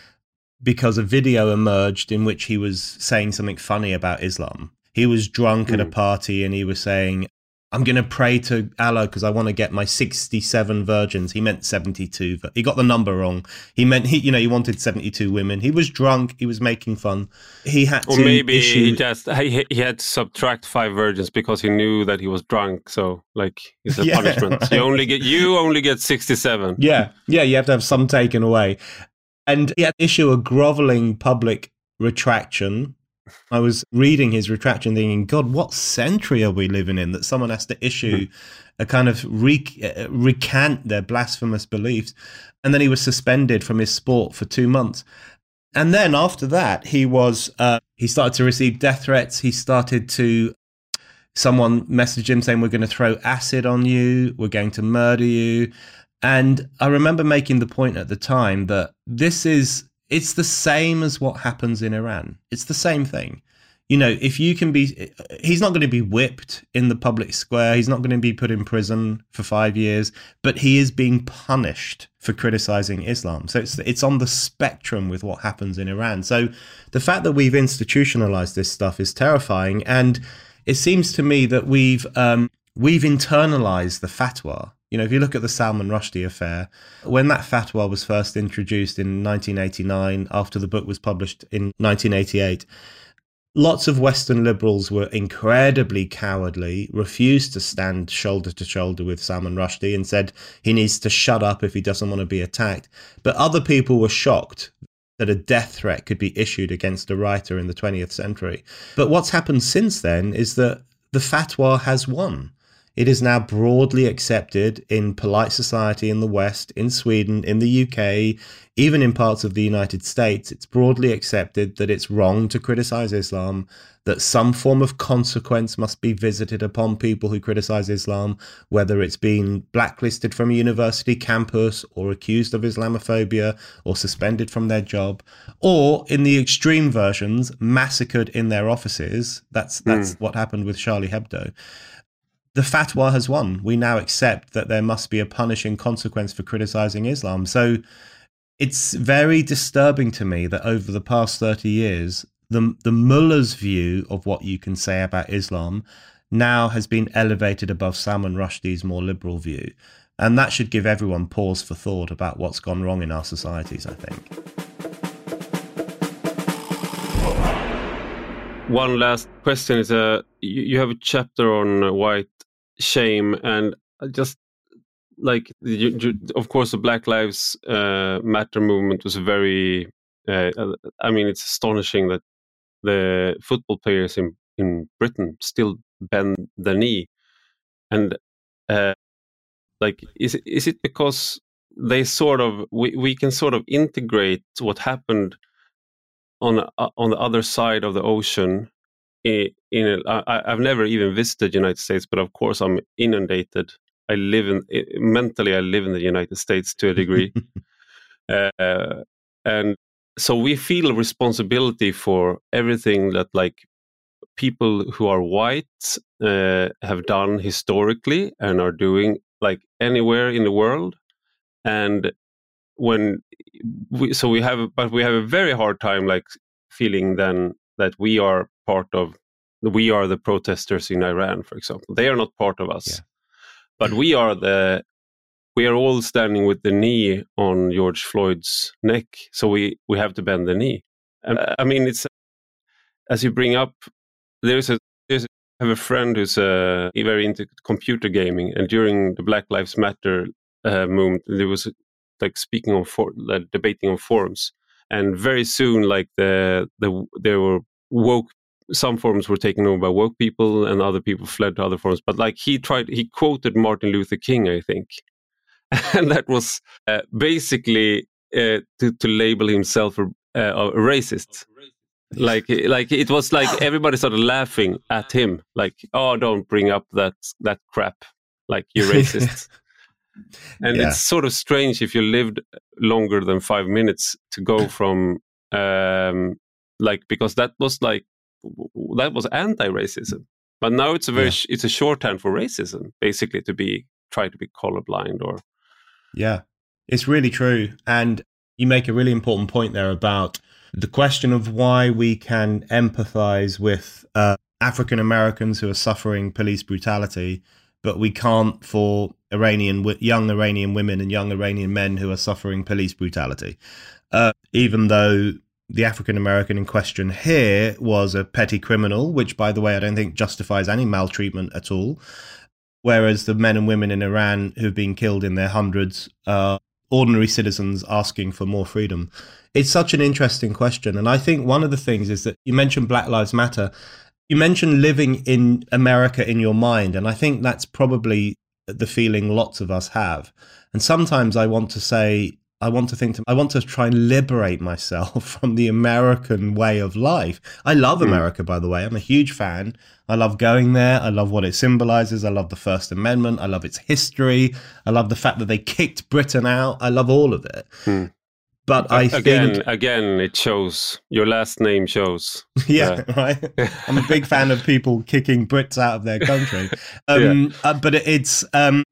because a video emerged in which he was saying something funny about Islam. He was drunk mm. at a hmm. party and he was saying, I'm going to pray to Allah because I want to get my 67 virgins. He meant 72. He got the number wrong. He meant he, you know, he wanted 72 women. He was drunk. He was making fun. He had or to maybe issue... he just he, he had to subtract five virgins because he knew that he was drunk. So like it's a yeah, punishment. Right. You only get you only get 67. Yeah, yeah. You have to have some taken away, and he had to issue a groveling public retraction I was reading his retraction, thinking, God, what century are we living in that someone has to issue hmm. a kind of re- uh, recant their blasphemous beliefs? And then he was suspended from his sport for two months. And then after that, he was uh, he started to receive death threats. He started to someone messaged him saying, "We're going to throw acid on you. We're going to murder you." And I remember making the point at the time that this is it's the same as what happens in Iran. It's the same thing. You know, if you can be, he's not going to be whipped in the public square. He's not going to be put in prison for five years, but he is being punished for criticizing Islam. So it's it's on the spectrum with what happens in Iran. So the fact that we've institutionalized this stuff is terrifying, and it seems to me that we've um, we've internalized the fatwa you know, if you look at the Salman Rushdie affair, when that fatwa was first introduced in 1989, after the book was published in 1988, lots of Western liberals were incredibly cowardly, refused to stand shoulder to shoulder with Salman Rushdie, and said he needs to shut up if he doesn't want to be attacked. But other people were shocked that a death threat could be issued against a writer in the 20th century. But what's happened since then is that the fatwa has won. It is now broadly accepted in polite society in the West, in Sweden, in the UK, even in parts of the United States. It's broadly accepted that it's wrong to criticize Islam, that some form of consequence must be visited upon people who criticize Islam, whether it's being blacklisted from a university campus or accused of Islamophobia or suspended from their job, or in the extreme versions, massacred in their offices. That's that's mm. what happened with Charlie Hebdo the fatwa has won. We now accept that there must be a punishing consequence for criticizing Islam. So it's very disturbing to me that over the past 30 years, the, the mullah's view of what you can say about Islam now has been elevated above Salman Rushdie's more liberal view. And that should give everyone pause for thought about what's gone wrong in our societies, I think. one last question is uh, you, have a chapter on white shame and just like you, you, of course the black lives uh, matter movement was very uh, uh, i mean it's astonishing that the football players in in britain still bend the knee and uh, like is is it because they sort of we, we can sort of integrate what happened on uh, on the other side of the ocean in, in a, I, I've never even visited the United States, but of course I'm inundated. I live in mentally. I live in the United States to a degree, uh, and so we feel responsibility for everything that like people who are white uh, have done historically and are doing like anywhere in the world and when we so we have but we have a very hard time like feeling then that we are part of we are the protesters in Iran for example. They are not part of us. Yeah. but we are the we are all standing with the knee on George Floyd's neck so we we have to bend the knee. And I mean it's as you bring up there's a there's I have a friend who's uh, very into computer gaming and during the Black Lives Matter uh, movement there was like speaking on for like, debating on forums. And very soon like the the there were woke some forums were taken over by woke people and other people fled to other forums but like he tried he quoted martin luther king i think. And that was uh, basically uh, to, to label himself a, uh, a racist. Like like it was like everybody started laughing at him like oh don't bring up that that crap. Like you're racist. And yeah. it's sort of strange if you lived longer than five minutes to go from um, like because that was like that was anti-racism but now it's a very yeah. it's a shorthand for racism basically to be try to be colorblind or yeah it's really true and you make a really important point there about the question of why we can empathize with uh, African Americans who are suffering police brutality but we can't for Iranian young Iranian women and young Iranian men who are suffering police brutality. Uh, even though the African American in question here was a petty criminal, which, by the way, I don't think justifies any maltreatment at all. Whereas the men and women in Iran who've been killed in their hundreds are ordinary citizens asking for more freedom. It's such an interesting question. And I think one of the things is that you mentioned Black Lives Matter. You mentioned living in America in your mind, and I think that's probably the feeling lots of us have. And sometimes I want to say, I want to think, to, I want to try and liberate myself from the American way of life. I love mm. America, by the way. I'm a huge fan. I love going there. I love what it symbolizes. I love the First Amendment. I love its history. I love the fact that they kicked Britain out. I love all of it. Mm. But I again, think again, it shows your last name shows. Yeah, uh, right. I'm a big fan of people kicking Brits out of their country. Um, yeah. uh, but it's um,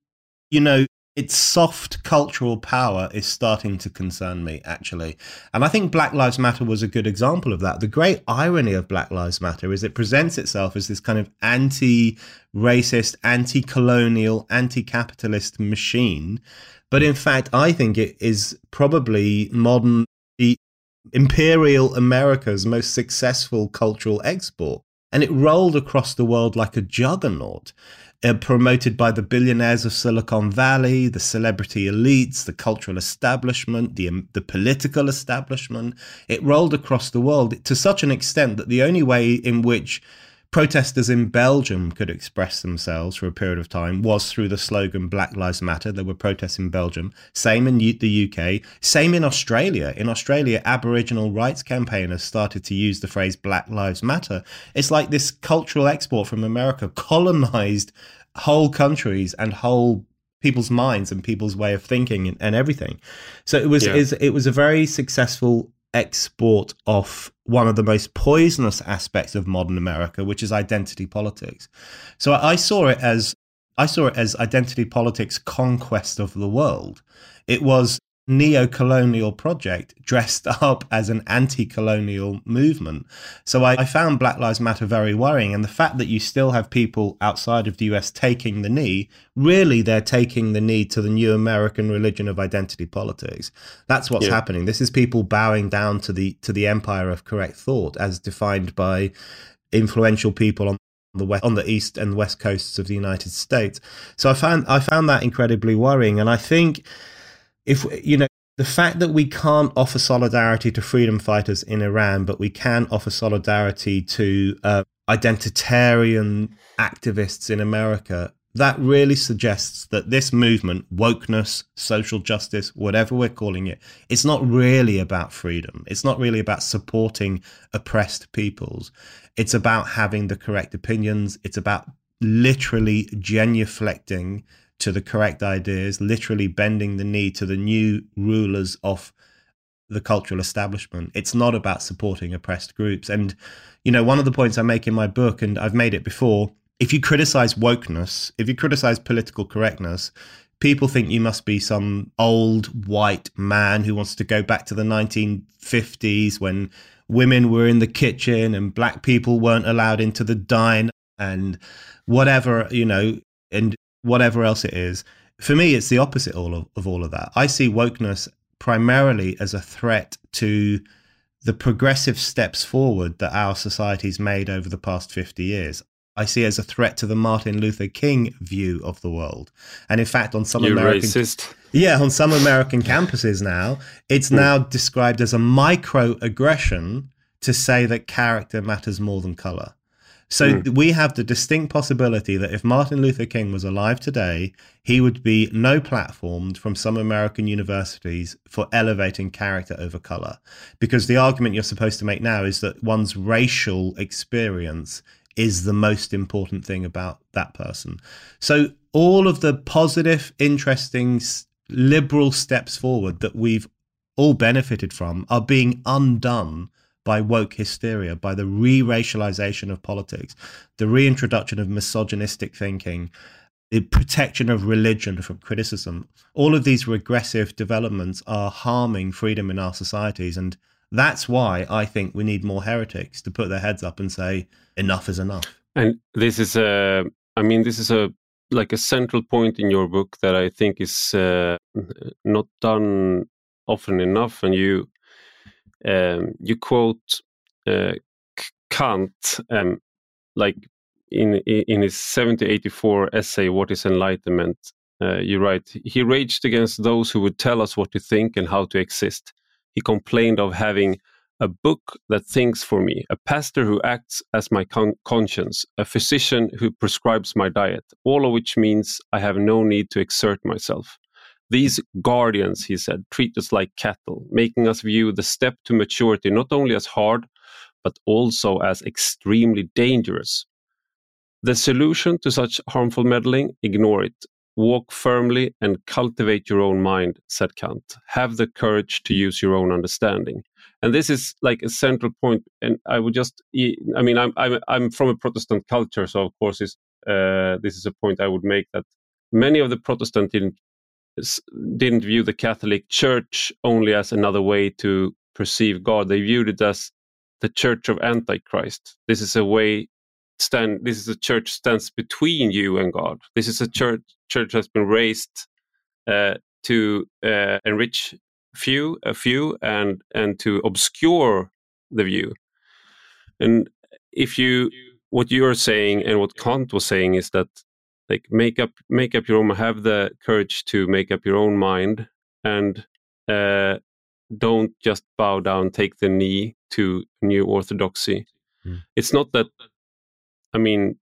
you know, its soft cultural power is starting to concern me actually. And i think black lives matter was a good example of that. The great irony of black lives matter is it presents itself as this kind of anti-racist anti-colonial anti-capitalist machine. But in fact, I think it is probably modern, imperial America's most successful cultural export. And it rolled across the world like a juggernaut, uh, promoted by the billionaires of Silicon Valley, the celebrity elites, the cultural establishment, the, um, the political establishment. It rolled across the world to such an extent that the only way in which protesters in Belgium could express themselves for a period of time was through the slogan Black Lives Matter. There were protests in Belgium. Same in the UK. Same in Australia. In Australia, Aboriginal rights campaigners started to use the phrase Black Lives Matter. It's like this cultural export from America colonized whole countries and whole people's minds and people's way of thinking and, and everything. So it was yeah. it was a very successful export off one of the most poisonous aspects of modern America, which is identity politics. So I saw it as I saw it as identity politics conquest of the world. It was neo-colonial project dressed up as an anti-colonial movement. So I, I, found Black Lives Matter very worrying. And the fact that you still have people outside of the US taking the knee, really they're taking the knee to the new American religion of identity politics. That's what's yeah. happening. This is people bowing down to the to the empire of correct thought as defined by influential people on the west, on the east and west coasts of the United States. So I found I found that incredibly worrying, and I think if you know the fact that we can't offer solidarity to freedom fighters in Iran, but we can offer solidarity to uh, identitarian activists in America that really suggests that this movement, wokeness, social justice, whatever we're calling it, it's not really about freedom. It's not really about supporting oppressed peoples. It's about having the correct opinions. It's about literally genuflecting to the correct ideas, literally bending the knee to the new rulers of the cultural establishment. It's not about supporting oppressed groups. And, you know, one of the points I make in my book, and I've made it before, if you criticize wokeness, if you criticize political correctness, people think you must be some old white man who wants to go back to the 1950s when women were in the kitchen and black people weren't allowed into the dine and whatever, you know, and whatever else it is. For me, it's the opposite all of, of all of that. I see wokeness primarily as a threat to the progressive steps forward that our society's made over the past 50 years. I see as a threat to the Martin Luther King view of the world. And in fact, on some you American racist. yeah, on some American campuses now, it's hmm. now described as a microaggression to say that character matters more than color. So mm. we have the distinct possibility that if Martin Luther King was alive today, he would be no platformed from some American universities for elevating character over color. Because the argument you're supposed to make now is that one's racial experience is the most important thing about that person. So all of the positive, interesting, liberal steps forward that we've all benefited from are being undone by woke hysteria, by the re racialization of politics, the reintroduction of misogynistic thinking, the protection of religion from criticism. All of these regressive developments are harming freedom in our societies. And that's why I think we need more heretics to put their heads up and say, enough is enough. And this is a, I mean, this is a, like a central point in your book that I think is uh, not done often enough. And you, um, you quote uh, Kant, um, like in in his 1784 essay, "What is Enlightenment?" Uh, you write, he raged against those who would tell us what to think and how to exist. He complained of having a book that thinks for me, a pastor who acts as my con- conscience, a physician who prescribes my diet, all of which means I have no need to exert myself. These guardians, he said, treat us like cattle, making us view the step to maturity not only as hard, but also as extremely dangerous. The solution to such harmful meddling, ignore it. Walk firmly and cultivate your own mind, said Kant. Have the courage to use your own understanding. And this is like a central point. And I would just, I mean, I'm, I'm, I'm from a Protestant culture, so of course, uh, this is a point I would make that many of the Protestant didn't, view the Catholic Church only as another way to perceive God. They viewed it as the Church of Antichrist. This is a way stand. This is a church stands between you and God. This is a church church has been raised uh, to uh, enrich few, a few, and and to obscure the view. And if you, what you are saying and what Kant was saying is that, like, make up, make up your own, have the courage to make up your own mind, and uh, don't just bow down, take the knee to new orthodoxy. Mm. It's not that. I mean,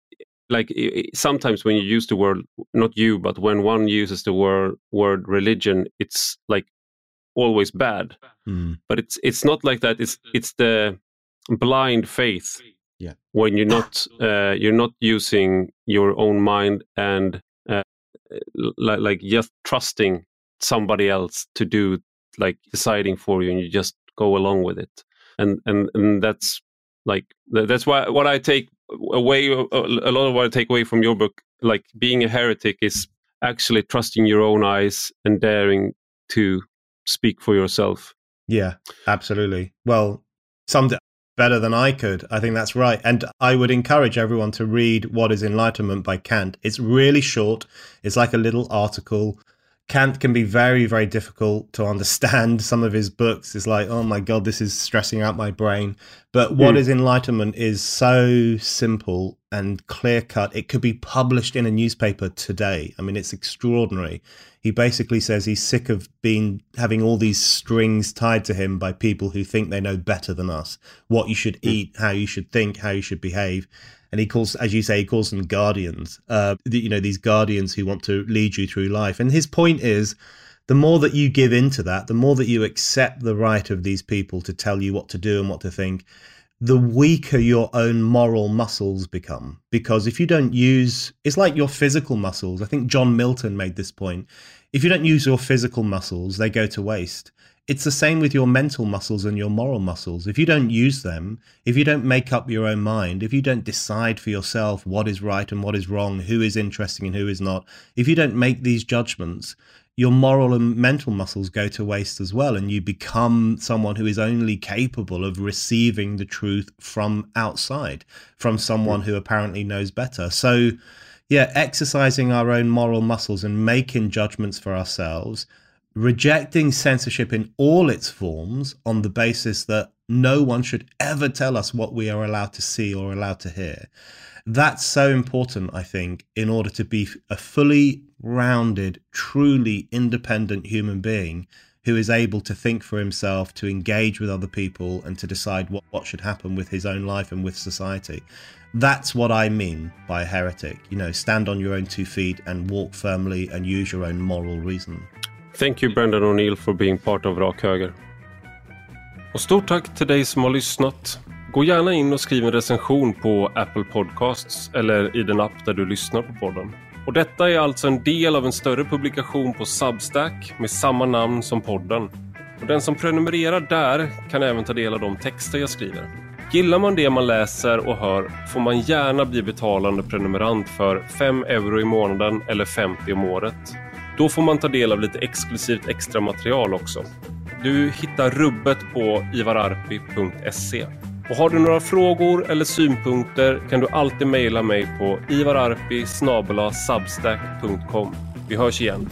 like sometimes when you use the word not you but when one uses the word word religion it's like always bad mm. but it's it's not like that it's it's the blind faith yeah when you're not uh, you're not using your own mind and uh, like, like just trusting somebody else to do like deciding for you and you just go along with it and and and that's like that's why what i take away a lot of what i take away from your book like being a heretic is actually trusting your own eyes and daring to speak for yourself. Yeah, absolutely. Well, summed it better than I could. I think that's right. And I would encourage everyone to read What is Enlightenment by Kant. It's really short, it's like a little article. Kant can be very, very difficult to understand. Some of his books is like, oh my God, this is stressing out my brain. But what mm. is enlightenment is so simple and clear cut. It could be published in a newspaper today. I mean, it's extraordinary. He basically says he's sick of being having all these strings tied to him by people who think they know better than us what you should mm. eat, how you should think, how you should behave and he calls, as you say, he calls them guardians. Uh, you know, these guardians who want to lead you through life. And his point is, the more that you give into that, the more that you accept the right of these people to tell you what to do and what to think, the weaker your own moral muscles become. Because if you don't use, it's like your physical muscles. I think John Milton made this point. If you don't use your physical muscles, they go to waste. It's the same with your mental muscles and your moral muscles. If you don't use them, if you don't make up your own mind, if you don't decide for yourself what is right and what is wrong, who is interesting and who is not, if you don't make these judgments, your moral and mental muscles go to waste as well. And you become someone who is only capable of receiving the truth from outside, from someone who apparently knows better. So, yeah, exercising our own moral muscles and making judgments for ourselves rejecting censorship in all its forms on the basis that no one should ever tell us what we are allowed to see or allowed to hear. That's so important, I think, in order to be a fully rounded, truly independent human being who is able to think for himself, to engage with other people, and to decide what, what should happen with his own life and with society. That's what I mean by a heretic. You know, stand on your own two feet and walk firmly and use your own moral reason. Thank you Brendan O'Neill for being part of Rak Höger. Och stort tack till dig som har lyssnat. Gå gärna in och skriv en recension på Apple Podcasts eller i den app där du lyssnar på podden. Och detta är alltså en del av en större publikation på Substack med samma namn som podden. Och den som prenumererar där kan även ta del av de texter jag skriver. Gillar man det man läser och hör får man gärna bli betalande prenumerant för 5 euro i månaden eller 50 om året. Då får man ta del av lite exklusivt extra material också. Du hittar rubbet på ivararpi.se. Och har du några frågor eller synpunkter kan du alltid mejla mig på ivararpi.substack.com. Vi hörs igen.